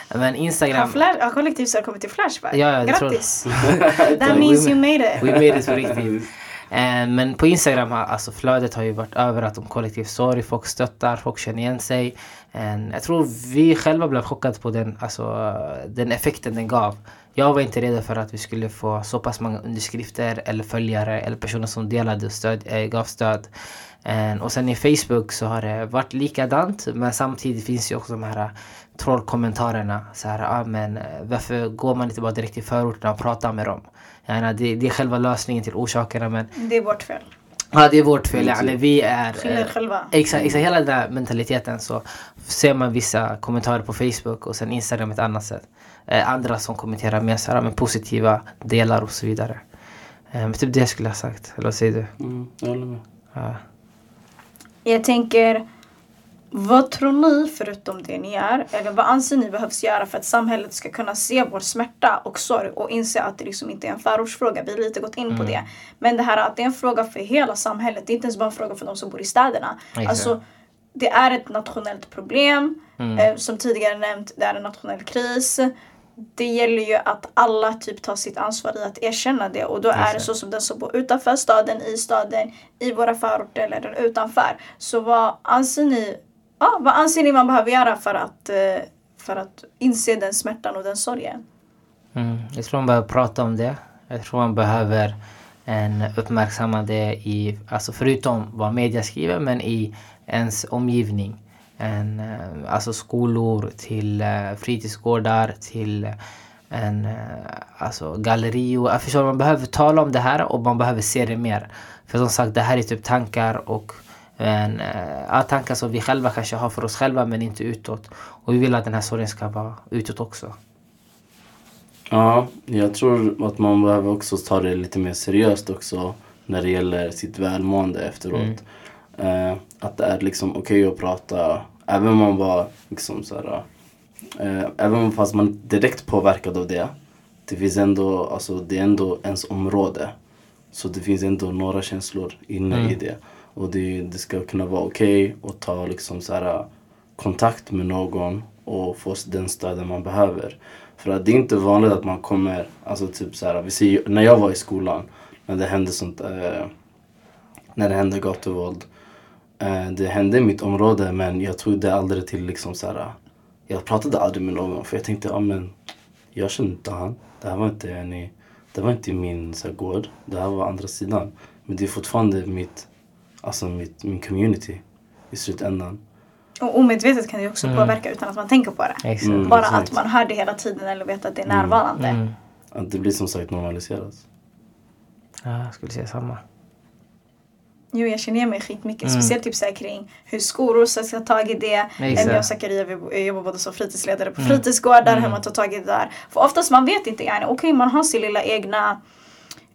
Men Har, Instagram... flash, har kollektivt kommit till Flashback? Ja, ja, Grattis! That means you made it. We made it på riktigt. Eh, Men på Instagram har alltså flödet har ju varit överallt om kollektiv sorg. Folk stöttar, folk känner igen sig. En, jag tror vi själva blev chockade på den, alltså, den effekten den gav. Jag var inte redo för att vi skulle få så pass många underskrifter eller följare eller personer som delade och stöd, eh, gav stöd. Eh, och sen i Facebook så har det varit likadant men samtidigt finns ju också de här trollkommentarerna. Så här, ah, men, eh, varför går man inte bara direkt till förorterna och pratar med dem? Menar, det, det är själva lösningen till orsakerna men Det är vårt fel. ja, det är vårt fel. Yani, vi är... Eh, själva. Exakt, exakt, hela den där mentaliteten så ser man vissa kommentarer på Facebook och sen Instagram ett annat sätt. Eh, andra som kommenterar mer så här, med positiva delar och så vidare. Eh, men typ det skulle jag ha sagt. Eller vad säger du? Mm, jag håller med. Ja. Jag tänker, vad tror ni förutom det ni gör, eller vad anser ni behövs göra för att samhället ska kunna se vår smärta och sorg och inse att det liksom inte är en förortsfråga. Vi har lite gått in på det. Men det här att det är en fråga för hela samhället, det är inte ens bara en fråga för de som bor i städerna. Exakt. Alltså, det är ett nationellt problem. Eh, som tidigare nämnt, det är en nationell kris. Det gäller ju att alla typ tar sitt ansvar i att erkänna det och då är det så som den som bor utanför staden, i staden, i våra förorter eller utanför. Så vad anser ni, ja, vad anser ni man behöver göra för att, eh, för att inse den smärtan och den sorgen? Mm. Jag tror man behöver prata om det. Jag tror man behöver en uppmärksamma det i, alltså förutom vad media skriver, men i ens omgivning. En, eh, alltså skolor till eh, fritidsgårdar till en eh, alltså gallerior. Förstår, man behöver tala om det här och man behöver se det mer. För som sagt, det här är typ tankar och en, ja, tankar som vi själva kanske har för oss själva men inte utåt. Och vi vill att den här sorgen ska vara utåt också. Ja, jag tror att man behöver också ta det lite mer seriöst också när det gäller sitt välmående efteråt. Eh, att det är liksom okej att prata, även om man var liksom så här, eh, även fast man direkt påverkad av det. Det finns ändå, alltså det är ändå ens område. Så det finns ändå några känslor inne i det. Och det, det ska kunna vara okej att ta liksom så här, kontakt med någon och få den stöden man behöver. För att det är inte vanligt att man kommer, alltså typ så här, vi ser, när jag var i skolan, när det hände sånt, eh, när det hände gatuvåld. Eh, det hände i mitt område men jag tog det aldrig till liksom så här. Jag pratade aldrig med någon för jag tänkte, ja men jag känner inte han. Det här var inte en det var inte min så här, gård. Det här var andra sidan. Men det är fortfarande mitt, alltså mitt, min community i slutändan. Och omedvetet kan det också påverka utan att man tänker på det. Mm, Bara exakt. att man hör det hela tiden eller vet att det är närvarande. Mm. Att det blir som sagt normaliserat. Ja, jag skulle säga samma. Jo, jag känner igen mig skitmycket. Mm. Speciellt typ så här kring hur skolor ska ta tag i det. Exakt. Jag och Zakaria vi jag jobbar båda som fritidsledare på fritidsgårdar. Hur man tar tag i det där. För oftast man vet inte. Yani, Okej, man har sin lilla egna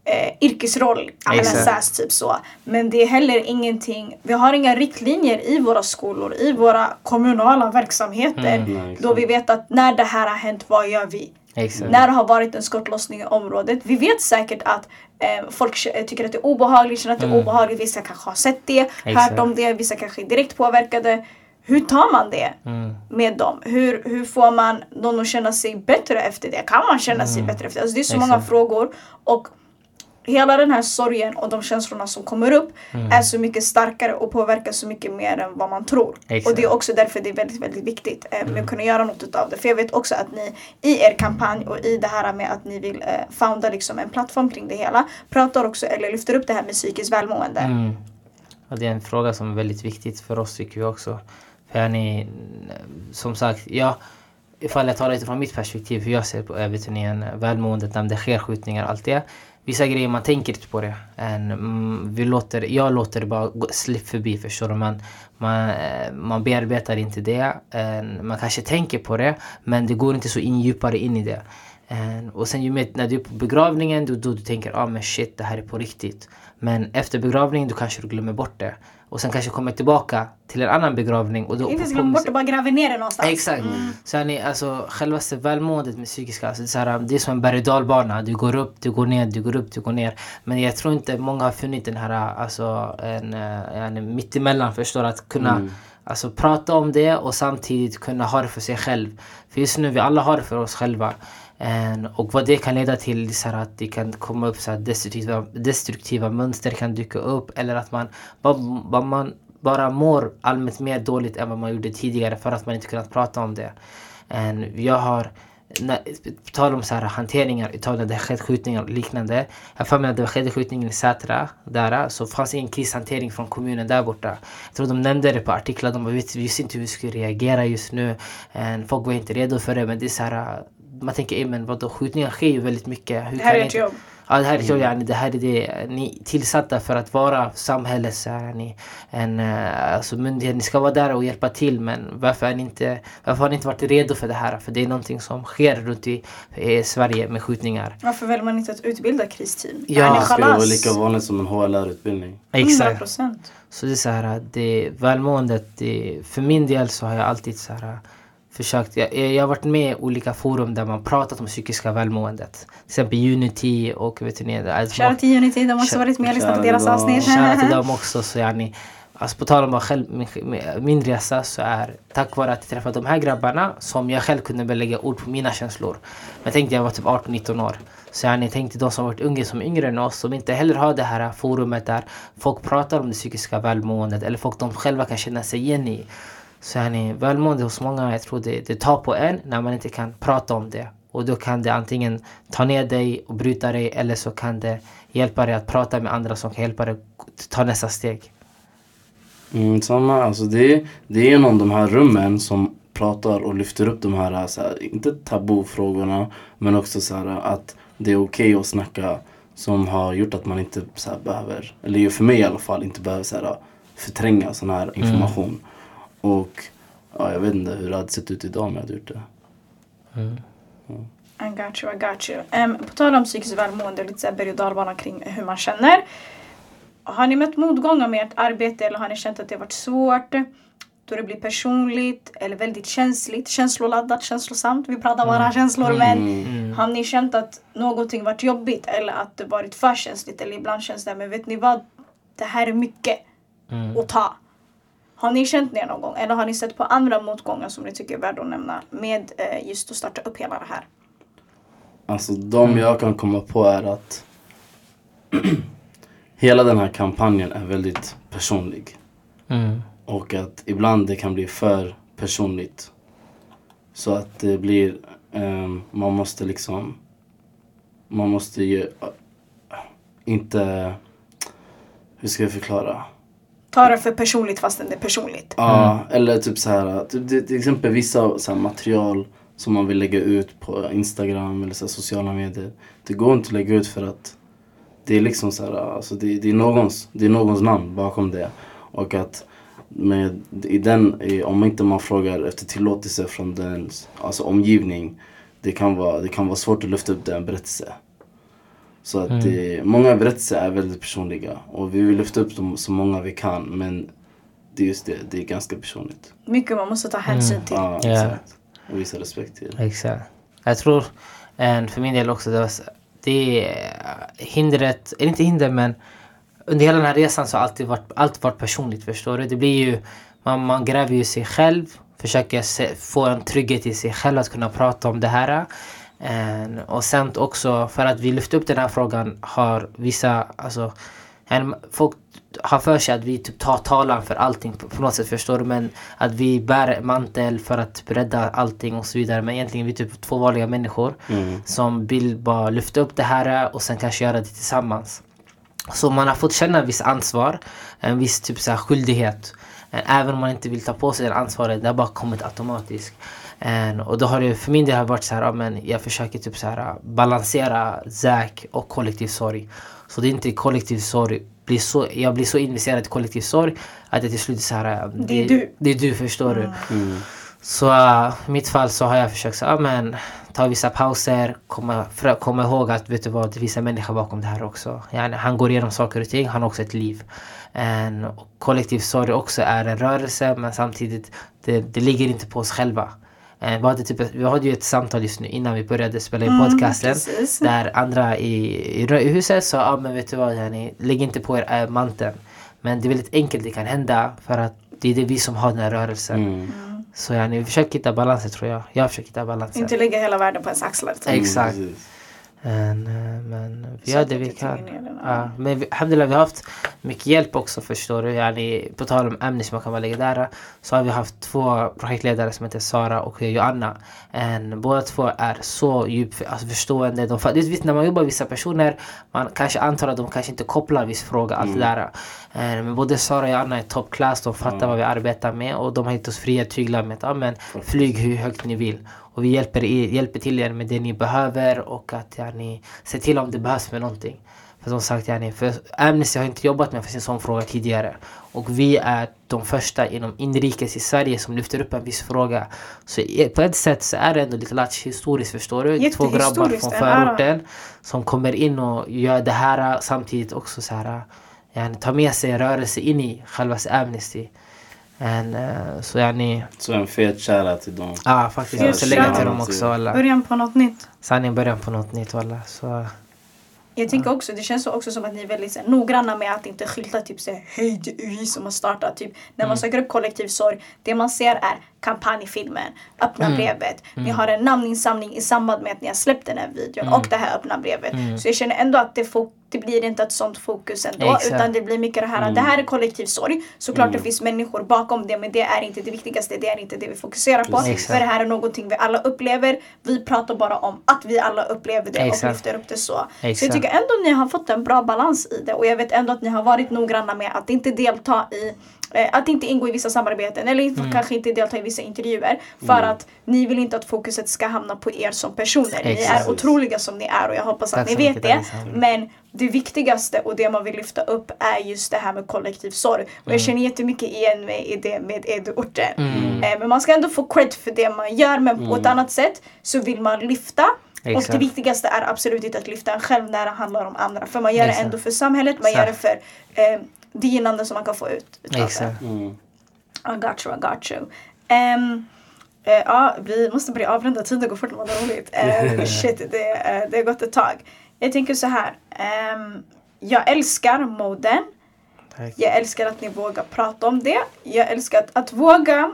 eh, yrkesroll. SAS, typ så. Men det är heller ingenting. Vi har inga riktlinjer i våra skolor, i våra kommunala verksamheter. Exakt. då vi vet att när det här har hänt, vad gör vi? Exakt. När det har varit en skottlossning i området. Vi vet säkert att eh, folk tycker att det är obehagligt, känner att det är obehagligt. Vissa kanske har sett det, hört Exakt. om det, vissa kanske är direkt påverkade. Hur tar man det Mm. med dem? Hur, hur får man någon att känna sig bättre efter det? Kan man känna sig bättre efter det? Alltså det är så många Exakt. frågor. Och hela den här sorgen och de känslorna som kommer upp Mm. är så mycket starkare och påverkar så mycket mer än vad man tror. Exakt. Och det är också därför det är väldigt, väldigt viktigt eh, med att kunna göra något utav det. För jag vet också att ni i er kampanj och i det här med att ni vill eh, founda liksom en plattform kring det hela pratar också eller lyfter upp det här med psykiskt välmående. Mm. Och det är en fråga som är väldigt viktigt för oss tycker vi också. För ni, som sagt, ja, ifall jag talar lite från mitt perspektiv hur jag ser på överturnén, välmåendet när det sker skjutningar allt det. Vissa grejer man tänker inte på det. En, mm, vi låter, jag låter det bara slippa förbi förstår du. Man, man, eh, man bearbetar inte det. En, man kanske tänker på det men det går inte så in djupare in i det. En, och sen ju mer, när du är på begravningen då, då du tänker ah men shit det här är på riktigt. Men efter begravningen då kanske du glömmer bort det. Och sen kanske kommer tillbaka till en annan begravning. Och då, Inte på- glöm på- bort det, bara gräver ner det någonstans. Exakt. Så är ni, alltså, självaste välmåendet med psykiska, alltså, det, är så här, det är som en berg och dalbana. Du går upp, du går ner, du går upp, du går ner. Men jag tror inte många har funnit den här, alltså, en, eh, en mittemellan, förstår? Att kunna alltså, prata om det och samtidigt kunna ha det för sig själv. För just nu, vi alla har det för oss själva. En, och vad det kan leda till så här att det kan komma upp så här destruktiva, destruktiva mönster kan dyka upp eller att man, bara, man bara mår allmänt mer dåligt än vad man gjorde tidigare för att man inte kunnat prata om det. En, jag har, när, på tal om så här hanteringar i Italien, det har skett skjutningar och liknande. Jag har för mig att det skedde skjutningen i Sätra, där, så fanns ingen krishantering från kommunen där borta. Jag tror de nämnde det på artiklar, de visste inte hur vi skulle reagera just nu. En, folk var inte redo för det, men det är så här, man tänker, "Ey, men vadå, skjutningar sker ju väldigt mycket. Hur Det här kan är ett jobb. Ja, det här är jobb, yani, det här är det ni är tillsatta för att vara samhällets så här, ni, en, eh, alltså myndighet. Ni ska vara där och hjälpa till men varför, är ni inte, varför har ni inte varit redo för det här? För det är någonting som sker runt i, i Sverige med skjutningar. Varför väljer man inte att utbilda kristeam? Ja, Yani Det skulle vara lika vanligt som en HLR-utbildning. 100 procent. Så det är så här, det välmåendet, det, för min del så har jag alltid så här försökt, jag, jag har varit med i olika forum där man pratat om psykiska välmåendet. Till exempel Unity och vet ni, det- Shoutout till Unity, de har också varit med och lyssnat på deras avsnitt. Shoutout till dem också. Så yani, alltså på tal om själv, min, min resa så är tack vare att jag träffade de här grabbarna som jag själv kunde lägga ord på mina känslor. Men jag tänkte jag var typ 18-19 år. Så jag tänkte de som varit unga som är yngre än oss som inte heller har det här forumet där folk pratar om det psykiska välmåendet eller folk de själva kan känna sig igen i. Så yani, välmående hos många, jag tror det, det tar på en när man inte kan prata om det. Och då kan det antingen ta ner dig och bryta dig eller så kan det hjälpa dig att prata med andra som kan hjälpa dig att ta nästa steg. Mm, samma, alltså det, det är genom de här rummen som pratar och lyfter upp de här, så här inte tabufrågorna, men också så här att det är okej att snacka som har gjort att man inte så här behöver, eller för mig i alla fall, inte behöver så här förtränga sån här information. Och ja, jag vet inte hur det hade sett ut idag om jag hade gjort det. I got you, I got you. Em, på tal om psykiskt välmående och lite så berg och dalbana kring hur man känner. Har ni mött motgångar med ert arbete eller har ni känt att det varit svårt? Då det blir personligt eller väldigt känsligt, känsloladdat, känslosamt. Vi pratar bara känslor men Mm. har ni känt att någonting varit jobbigt eller att det varit för känsligt eller ibland känns det men vet ni vad? Det här är mycket Mm. att ta. Har ni känt det någon gång eller har ni sett på andra motgångar som ni tycker är värda att nämna med eh, just att starta upp hela det här? Alltså de jag kan komma på är att hela den här kampanjen är väldigt personlig. Mm. Och att ibland det kan bli för personligt. Så att det blir, ehm, man måste liksom, man måste ju äh, inte, hur ska jag förklara? Ta det för personligt fastän det är personligt. Ja, eller typ så här, typ, till exempel vissa så här material som man vill lägga ut på Instagram eller så här, sociala medier. Det går inte att lägga ut för att det är liksom så här, alltså det, det, är någons, det är någons namn bakom det. Och att med, i den, om inte man frågar efter tillåtelse från den alltså omgivning, det kan, vara, det kan vara svårt att lyfta upp den berättelsen. Så att det, många berättelser är väldigt personliga och vi vill lyfta upp dem så många vi kan men det är just det, det är ganska personligt. Mycket man måste ta hänsyn till. Ja, Ja. exakt. Och visa respekt till. Exakt. Jag tror, en, för min del också, det, var, det är hindret, eller inte hinder men under hela den här resan så har alltid varit, allt varit personligt förstår du. Det blir ju, man, man gräver ju sig själv, försöker se, få en trygghet i sig själv att kunna prata om det här. En, och sen också för att vi lyfte upp den här frågan har vissa, alltså en, folk har för sig att vi typ tar talan för allting på, på något sätt förstår du men att vi bär mantel för att rädda allting och så vidare men egentligen är vi typ två vanliga människor Mm. som vill bara lyfta upp det här och sen kanske göra det tillsammans. Så man har fått känna viss ansvar, en viss typ så här skyldighet. Eh, Även om man inte vill ta på sig det ansvaret, det har bara kommit automatiskt. En, och då har det för min del varit så här, ja, men jag försöker typ så här balansera Zack och kollektiv sorg. Så det är inte kollektiv sorg, blir så, jag blir så investerad i kollektiv sorg att jag till slut är så här, Det är du. Det är du förstår du. Mm. Så uh, i mitt fall så har jag försökt så, ja, men, ta vissa pauser, komma, för, komma ihåg att vet du vad, det finns en människa bakom det här också. Yani, han går igenom saker och ting, han har också ett liv. En, kollektiv sorg också är en rörelse men samtidigt, det, det ligger inte på oss själva. Eh, vi, hade typ, vi hade ju ett samtal just nu innan vi började spela in Mm, podcasten. precis. Där andra i, i, huset sa, ja men vet du vad, yani, lägg inte på er äh, manteln. Men det är väldigt enkelt det kan hända för att det är det vi som har den här rörelsen. Mm. Så yani, vi försöker hitta balansen tror jag. Jag försöker hitta balansen. Inte lägga hela världen på ens axlar. Typ. Exakt. Mm, precis. Men, eh, men vi gör det vi kan. Ja. Men vi, alhamdulillah, vi har haft mycket hjälp också förstår du. Yani, på tal om ämnen som man kan vara legendära så har vi haft två projektledare som heter Sara och Joanna. En, båda två är så djupt alltså, förstående. De, vet, när man jobbar med vissa personer man kanske antar att de kanske inte kopplar viss fråga. Allt det där. Eh, Men både Sara och Joanna är toppklass. De fattar vad vi arbetar med och de har gett oss fria tyglar med att ja, men, flyg hur högt ni vill. Och vi hjälper, er, hjälper till er med det ni behöver och att ja, ni ser till om det behövs med någonting. För som sagt, yani, för Amnesty har inte jobbat med en sån fråga tidigare. Och vi är de första inom inrikes i Sverige som lyfter upp en viss fråga. Så på ett sätt så är det ändå lite latch historiskt förstår du. Två grabbar från förorten som kommer in och gör det här samtidigt också så här. Yani, tar med sig en rörelse in i själva Amnesty. And, uh, så yani, Så en fet shoutout till dem. ja faktiskt. Jag Fet måste lägga till dem också. Alla. Början på något nytt. Sanningen början på något nytt alla. Så Jag tänker också, det känns också som att ni är väldigt så här, noggranna med att inte skylta typ säga hej det är vi som har startat. Typ, när Mm. man söker upp kollektiv sorg, det man ser är kampanjfilmen, öppna Mm. brevet. Ni har en namninsamling i samband med att ni har släppt den här videon Mm. och det här öppna brevet. Så jag känner ändå att det, det blir inte ett sånt fokus ändå Exakt. utan det blir mycket det här att det här är kollektiv sorg. Såklart det finns människor bakom det men det är inte det viktigaste, det är inte det vi fokuserar på. Precis. För det här är någonting vi alla upplever. Vi pratar bara om att vi alla upplever det och Exakt. lyfter upp det så. Så Exakt. jag tycker ändå ni har fått en bra balans i det och jag vet ändå att ni har varit noggranna med att inte delta i att inte ingå i vissa samarbeten eller Mm. kanske inte delta i vissa intervjuer för att ni vill inte att fokuset ska hamna på er som personer. Ni Exakt. är otroliga som ni är och jag hoppas Tack att ni så vet mycket, det. Alexander. Men det viktigaste och det man vill lyfta upp är just det här med kollektiv sorg. Och Mm. jag känner jättemycket igen mig i det med Edu-orten. Eh, men man ska ändå få cred för det man gör men på ett annat sätt så vill man lyfta och Exakt. det viktigaste är absolut inte att lyfta en själv när det handlar om andra. För man gör det Exakt. ändå för samhället, man gör det Exakt. för eh, det gynnande som man kan få ut utav exakt. Mm. I got you, I got you. Ehm, eh, ja, vi måste börja avrunda. Tiden går fort när man har roligt. Uh, shit, det, uh, det har gått ett tag. Jag tänker så här. ehm, jag älskar moden. Tack. Jag älskar att ni vågar prata om det. Jag älskar att, att våga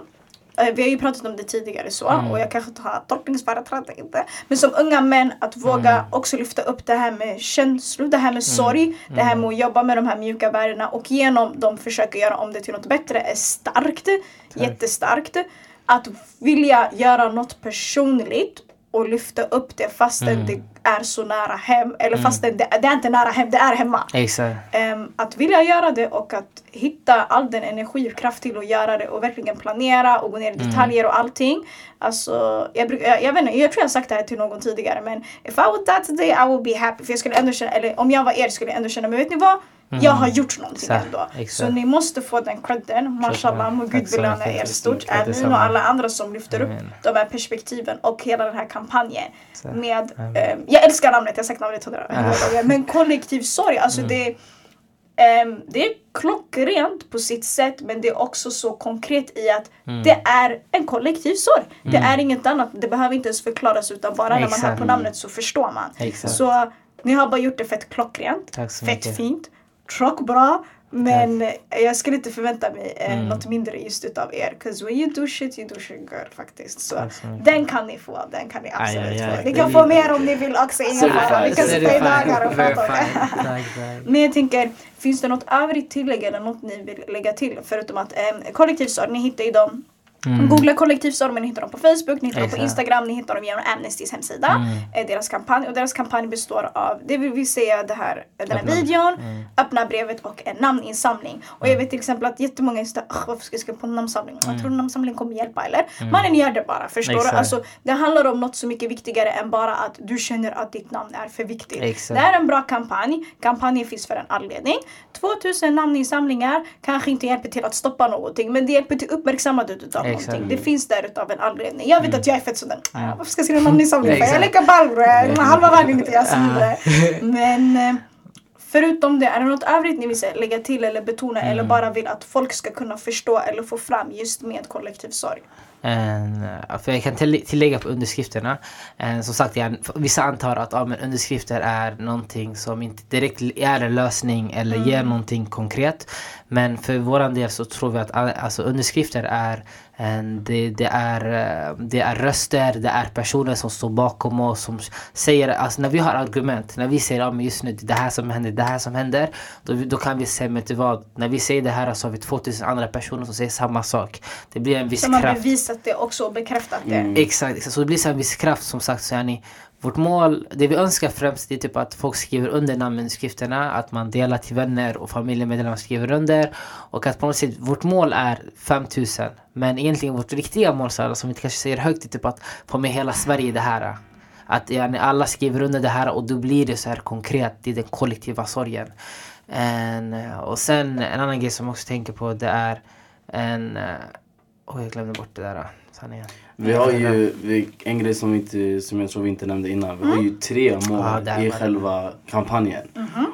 vi har ju pratat om det tidigare så Mm. och jag kanske tar tolkningsföreträde inte. Men som unga män att våga Mm. också lyfta upp det här med känslor, det här med sorg, det Mm. här med att jobba med de här mjuka värdena och genom dem försöka göra om det till något bättre är starkt. Jättestarkt. Att vilja göra något personligt och lyfta upp det fastän Mm. det är så nära hem. Eller fastän det, det är inte nära hem, det är hemma. Exakt. Ehm, att vilja göra det och att hitta all den energi och kraft till att göra det och verkligen planera och gå ner i detaljer och allting. Alltså, jag, bruk, jag, jag vet inte, jag tror jag har sagt det här till någon tidigare men if I would die today I would be happy. För jag skulle ändå känna, eller om jag var er skulle jag ändå känna, men vet ni vad? Jag har gjort någonting Exakt, ändå. exakt. Så ni måste få den credden. Mashallah, må Tack Gud så belöna er stort. Amin och alla andra som lyfter upp Amen. de här perspektiven och hela den här kampanjen. Så, Med, ehm, jag älskar namnet, jag har sagt namnet hundra gånger. Men kollektiv sorg, alltså Mm. det Ehm, det är klockrent på sitt sätt men det är också så konkret i att Mm. det är en kollektiv sorg. Det är inget annat. Det behöver inte ens förklaras utan bara när man hör Exakt. på namnet så förstår man. Exakt. Så ni har bara gjort det fett klockrent, så fett mycket. fint, tjock bra. Men jag skulle inte förvänta mig eh, Mm. något mindre just utav er. Cause when you do shit, you do shit good faktiskt. Så Tack så mycket. den kan ni få, den kan ni Aj, absolut aj, aj. få. Ni kan få mer om ni vill också, ingen fara. Ni kan sitta i dagar och prata om det. Men jag tänker, finns det något övrigt tillägg eller något ni vill lägga till? Förutom att eh, kollektivsorg, ni hittar ju dem Mm. Googla kollektivsorg, men ni hittar dem på Facebook, ni hittar dem på. Instagram, ni hittar dem genom Amnestys hemsida. Mm. Eh, deras kampanj. Och deras kampanj består av, det vill vi säga det här, den här Öppna. videon, Mm. öppna brevet och en namninsamling. Och jag vet till exempel att jättemånga är såhär, "Ugh, varför ska jag skriva på en namnsamling? Jag tror namnsamling kommer hjälpa eller? Mannen gör det bara, förstår du? Mm. Exakt. Alltså, det handlar om något så mycket viktigare än bara att du känner att ditt namn är för viktigt. Exakt. Det är en bra kampanj. Kampanjen finns för en anledning. 2000 namninsamlingar kanske inte hjälper till att stoppa någonting men det hjälper till uppmärksammandet utav Exakt. någonting. Det finns där utav en anledning. Jag vet att jag är fett sådär, "Ah, varför ska jag skriva Mm. namninsamling för? Jag är. Den här halva världen inte jag det. Men eh, förutom det, är det något övrigt ni vill säga, lägga till eller betona Mm. eller bara vill att folk ska kunna förstå eller få fram just med kollektiv sorg? En, eh, för jag kan till- tillägga på underskrifterna. En, som sagt, jag, vissa antar att ja, men underskrifter är någonting som inte direkt är en lösning eller ger någonting konkret. Men för våran del så tror vi att all, alltså, underskrifter är det, det, är, eh, det är röster, det är personer som står bakom oss som säger, alltså när vi har argument, när vi säger ja, men just nu det här som händer, det här som händer. Då, då kan vi säga, men vad, när vi säger det här så har vi 2000 andra personer som säger samma sak. Det blir en viss Som har kraft. bevisat det också och bekräftat det. Mm. Exakt, exakt, så det blir en viss kraft som sagt. Så är ni, vårt mål, det vi önskar främst det är typ att folk skriver under namnunderskrifterna, att man delar till vänner och familjemedlemmar skriver under. Och att på något sätt, vårt mål är 5000. Men egentligen vårt riktiga mål, så här, som vi kanske säger högt, är typ att få med hela Sverige i det här. Att yani, alla skriver under det här och då blir det så här konkret, det är den kollektiva sorgen. En, och sen en annan grej som jag också tänker på det är en... Eh, Oj, Oj, jag glömde bort det där. Eh, sanningen. Vi har ju vi, en grej som, vi inte, som jag tror vi inte nämnde innan. Vi har ju tre mål Ja, där i det. själva kampanjen.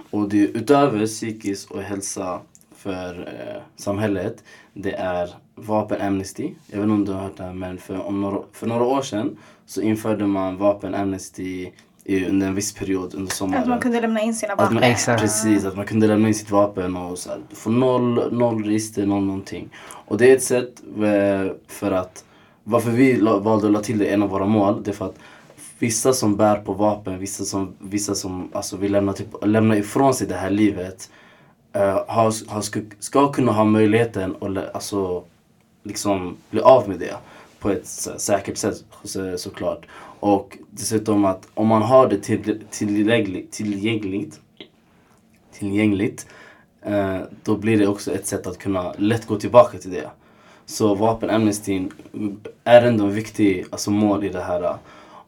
Och det är utöver psykisk och hälsa för eh, samhället. Det är vapenamnesty. Jag vet inte om du har hört det här men för, om några, för några år sedan så införde man vapenamnesty i, under en viss period under sommaren. Att man kunde lämna in sina Att vapen. man, Exakt. Precis, att man kunde lämna in sitt vapen och så här, få noll, noll register, noll någonting. Och det är ett sätt eh, för att, varför vi valde att lägga till det i en av våra mål, det är för att vissa som bär på vapen, vissa som, vissa som alltså, vill lämna, typ, lämna ifrån sig det här livet, uh, har, har, ska, ska kunna ha möjligheten att alltså, liksom bli av med det på ett säkert sätt så, såklart. Och dessutom att om man har det till, tillgängligt, tillgängligt, tillgängligt eh, då blir det också ett sätt att kunna lätt gå tillbaka till det. Så vapenamnestin är ändå en viktig alltså, mål i det här.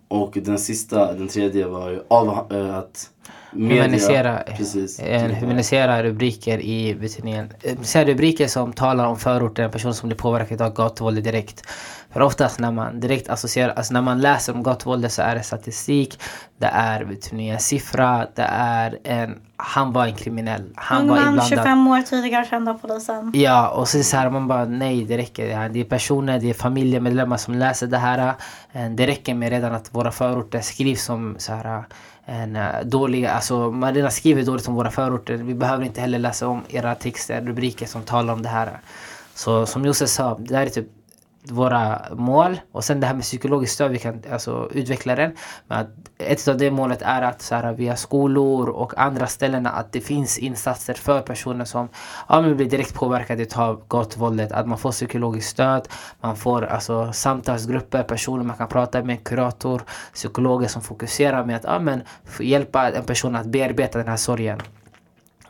Och den sista, den tredje var ju av, eh, att media... Humanisera, Precis. eh, humanisera rubriker i betydningen. Humanisera rubriker som talar om förorten, en person som blir påverkad av gatuvåld direkt. För oftast när man direkt associerar, alltså när man läser om gatuvåldet så är det statistik, det är vet ni, en siffra, det är en, han var en kriminell, han Ung var man, inblandad. 25 år tidigare känd av polisen. Ja, och så, så här man bara nej det räcker. Ja, Det är personer, det är familjemedlemmar som läser det här. Eh, Det räcker med redan att våra förorter skrivs som så här en eh, dålig, alltså man redan skriver dåligt om våra förorter. Vi behöver inte heller läsa om era texter, rubriker som talar om det här. Så som Josef sa, det här är typ våra mål och sen det här med psykologiskt stöd, vi kan alltså utveckla den. Men att ett av det målet är att så här, via skolor och andra ställen att det finns insatser för personer som ja, men blir direkt påverkade av gatuvåldet. Att man får psykologiskt stöd, man får alltså samtalsgrupper, personer man kan prata med, kurator, psykologer som fokuserar med att ja, men, hjälpa en person att bearbeta den här sorgen.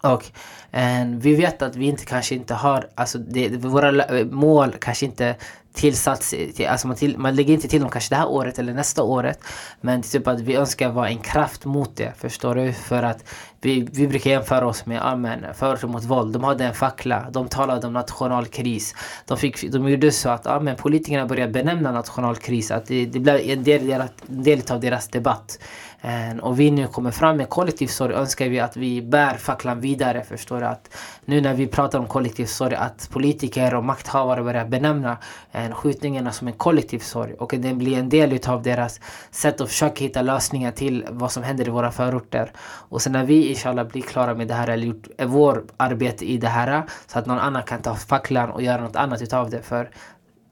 Och eh, vi vet att vi inte kanske inte har, alltså det, våra mål kanske inte tillsats, till, alltså man, till, man lägger inte till dem kanske det här året eller nästa året. Men det är typ att vi önskar vara en kraft mot det, förstår du? För att vi, vi brukar jämföra oss med amen, förorten mot våld. De hade en fackla, de talade om nationalkris. De, fick, de gjorde så att amen, politikerna började benämna nationalkris, att det, det blev en del, en del av deras debatt. Eh, och vi nu kommer fram med kollektiv sorg önskar vi att vi bär facklan vidare. Förstår du? Att nu när vi pratar om kollektiv sorg att politiker och makthavare börjar benämna en skjutningarna som en kollektiv sorg och den blir en del utav deras sätt att försöka hitta lösningar till vad som händer i våra förorter. Och sen när vi inshallah blir klara med det här eller gjort vårt arbete i det här så att någon annan kan ta facklan och göra något annat utav det. För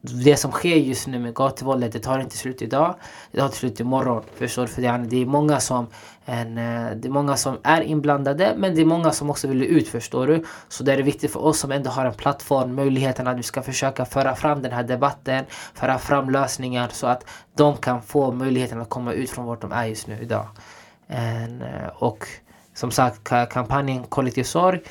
det som sker just nu med gatuvåldet, det tar inte slut idag. Det tar inte slut imorgon. Förstår du? För det är, det är, många som, en, eh, det är många som är inblandade, men det är många som också vill ut, förstår du? Så det är viktigt för oss som ändå har en plattform, möjligheten att vi ska försöka föra fram den här debatten, föra fram lösningar så att de kan få möjligheten att komma ut från vart de är just nu idag. En, eh, och som sagt, kampanjen Kollektiv sorg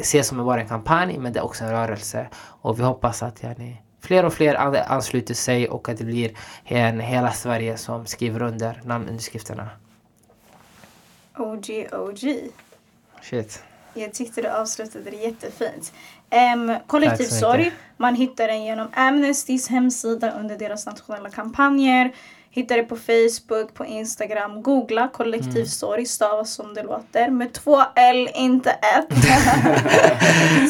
ses som bara en kampanj, men det är också en rörelse. Och vi hoppas att yani, fler och fler ansluter sig och att det blir en, hela Sverige som skriver under namnunderskrifterna. OG, OG. Shit. Jag tyckte du avslutade det jättefint. Um, kollektiv sorg, man hittar den genom Amnestys hemsida under deras nationella kampanjer. Hittar det på Facebook, på Instagram. Googla kollektiv mm. sorg, stavas som det låter. Med två L, inte ett.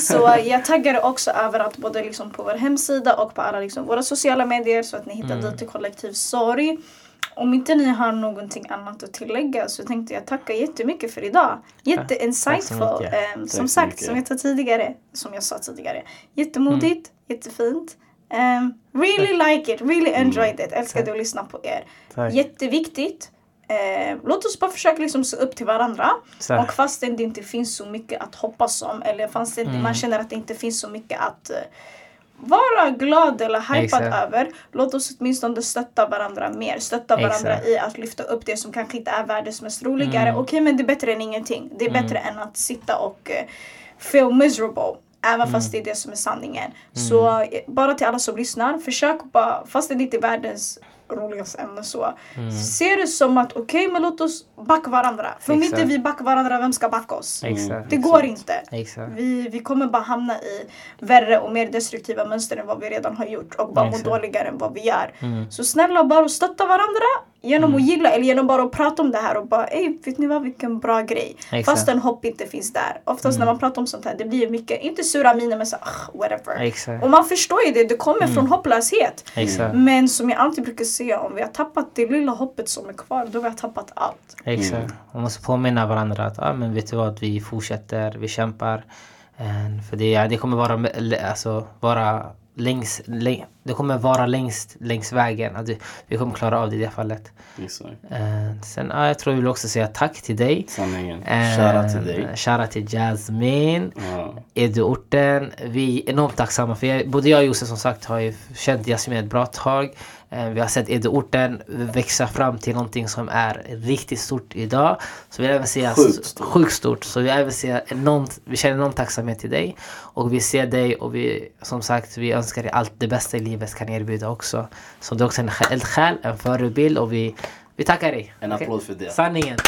så jag taggar också överallt, både liksom på vår hemsida och på alla liksom våra sociala medier så att ni hittar mm. dit till kollektiv sorg. Om inte ni har någonting annat att tillägga så tänkte jag tacka jättemycket för idag. Jätte insightful. Um, som sagt, som jag, tidigare, som jag sa tidigare. Jättemodigt, mm. jättefint. Um, really like it, really mm. enjoyed it. Älskade att lyssna på er. Tack. Jätteviktigt. Eh, låt oss bara försöka liksom se upp till varandra. Så. Och fastän det inte finns så mycket att hoppas om eller fastän mm. man känner att det inte finns så mycket att uh, vara glad eller hypad över. Låt oss åtminstone stötta varandra mer. Stötta varandra Exakt. i att lyfta upp det som kanske inte är världens mest roligare. Mm. Okej okay, men det är bättre än ingenting. Det är mm. bättre än att sitta och uh, feel miserable. Även mm. fast det är det som är sanningen. Mm. Så eh, bara till alla som lyssnar, försök bara, fast det inte är världens roligaste ämne så. Mm. Se det som att okej okay, men låt oss backa varandra. För om inte vi backar varandra, vem ska backa oss? Exakt. Det går inte. Vi, vi kommer bara hamna i värre och mer destruktiva mönster än vad vi redan har gjort och bara må dåligare än vad vi gör. Mm. Så snälla bara stötta varandra genom mm. att gilla eller genom bara att prata om det här och bara ey vet ni vad vilken bra grej. Exakt. Fastän hopp inte finns där. Oftast mm. när man pratar om sånt här det blir mycket, inte sura miner men så whatever. Exakt. Och man förstår ju det, det kommer mm. från hopplöshet. Exakt. Men som jag alltid brukar säga om vi har tappat det lilla hoppet som är kvar då har vi tappat allt. Exakt. Mm. Man måste påminna varandra att ah, men vet du vad, vi fortsätter, vi kämpar. And för det, det kommer vara, alltså, vara längs, läng, det kommer vara längst längs vägen. Att vi kommer klara av det i det fallet. Uh, sen uh, jag tror jag vill också säga tack till dig. Sanningen. Uh, till dig. Shoutout till Jasmine. Uh. Edu-orten. Vi är enormt tacksamma för jag, både jag och Josef som sagt har ju känt Jasmine ett bra tag. Eh, vi har sett Edo-orten växa fram till någonting som är riktigt stort idag. Så vi även säga sjukt stort. Så vi även säga enormt, vi känner enorm tacksamhet till dig. Och vi ser dig och vi, som sagt, vi önskar dig allt det bästa i livet kan erbjuda också. Så du är också en eldsjäl, en förebild och vi, vi tackar dig. En applåd okay? för det. Sanningen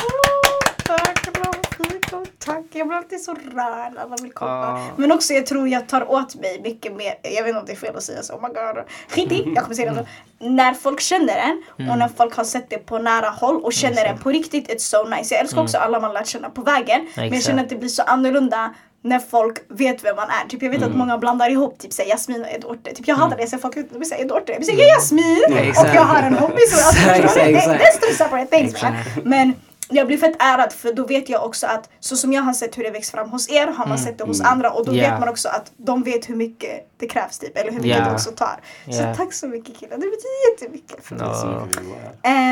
tack. Jag blir alltid så rörd alla vill komma. Ah. Men också jag tror jag tar åt mig mycket mer. Jag vet inte om det är fel att säga så. Oh my god. Skit i, jag kommer säga det. Mm. När folk känner en mm. och när folk har sett det på nära håll och känner mm. en på riktigt. It's so nice. Jag älskar mm. också alla man lärt känna på vägen. Exakt. Men jag känner att det blir så annorlunda när folk vet vem man är. Typ jag vet mm. att många blandar ihop typ säger Jasmin och Edorte. Typ jag hatar mm. det, så folk de säger Edorte. Jag säger Jasmin mm. och jag har en hobby. Så alltså, exakt, exakt. That's two separate things. Men jag blir fett ärad för då vet jag också att så som jag har sett hur det växt fram hos er har man mm. sett det hos mm. andra och då yeah. vet man också att de vet hur mycket det krävs typ eller hur mycket yeah. det också tar. Yeah. Så tack så mycket killar, det betyder jättemycket för no.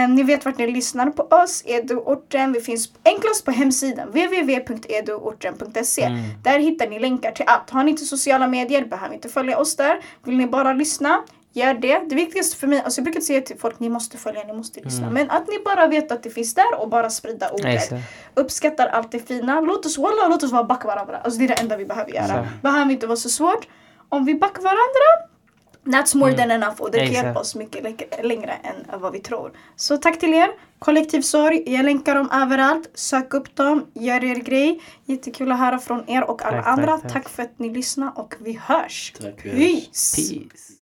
Um, ni vet vart ni lyssnar på oss, Eduorten. Vi finns enklast på hemsidan www.eduorten.se. Mm. Där hittar ni länkar till allt. Har ni inte sociala medier behöver inte följa oss där. Vill ni bara lyssna Gör det. Det viktigaste för mig, alltså jag brukar säga till folk ni måste följa, ni måste lyssna. Mm. Men att ni bara vet att det finns där och bara sprida ordet. Uppskattar allt det fina. Låt oss walla, låt oss vara back varandra. Alltså det är det enda vi behöver göra. Så. Behöver inte vara så svårt. Om vi backar varandra That's more mm. than enough och det kan hjälpa oss mycket längre än vad vi tror. Så tack till er. Kollektiv sorg, jag länkar dem överallt. Sök upp dem, gör er grej. Jättekul att höra från er och alla tack, andra. Tack, tack. tack, för att ni lyssnade och vi hörs. Tack, Peace. Peace.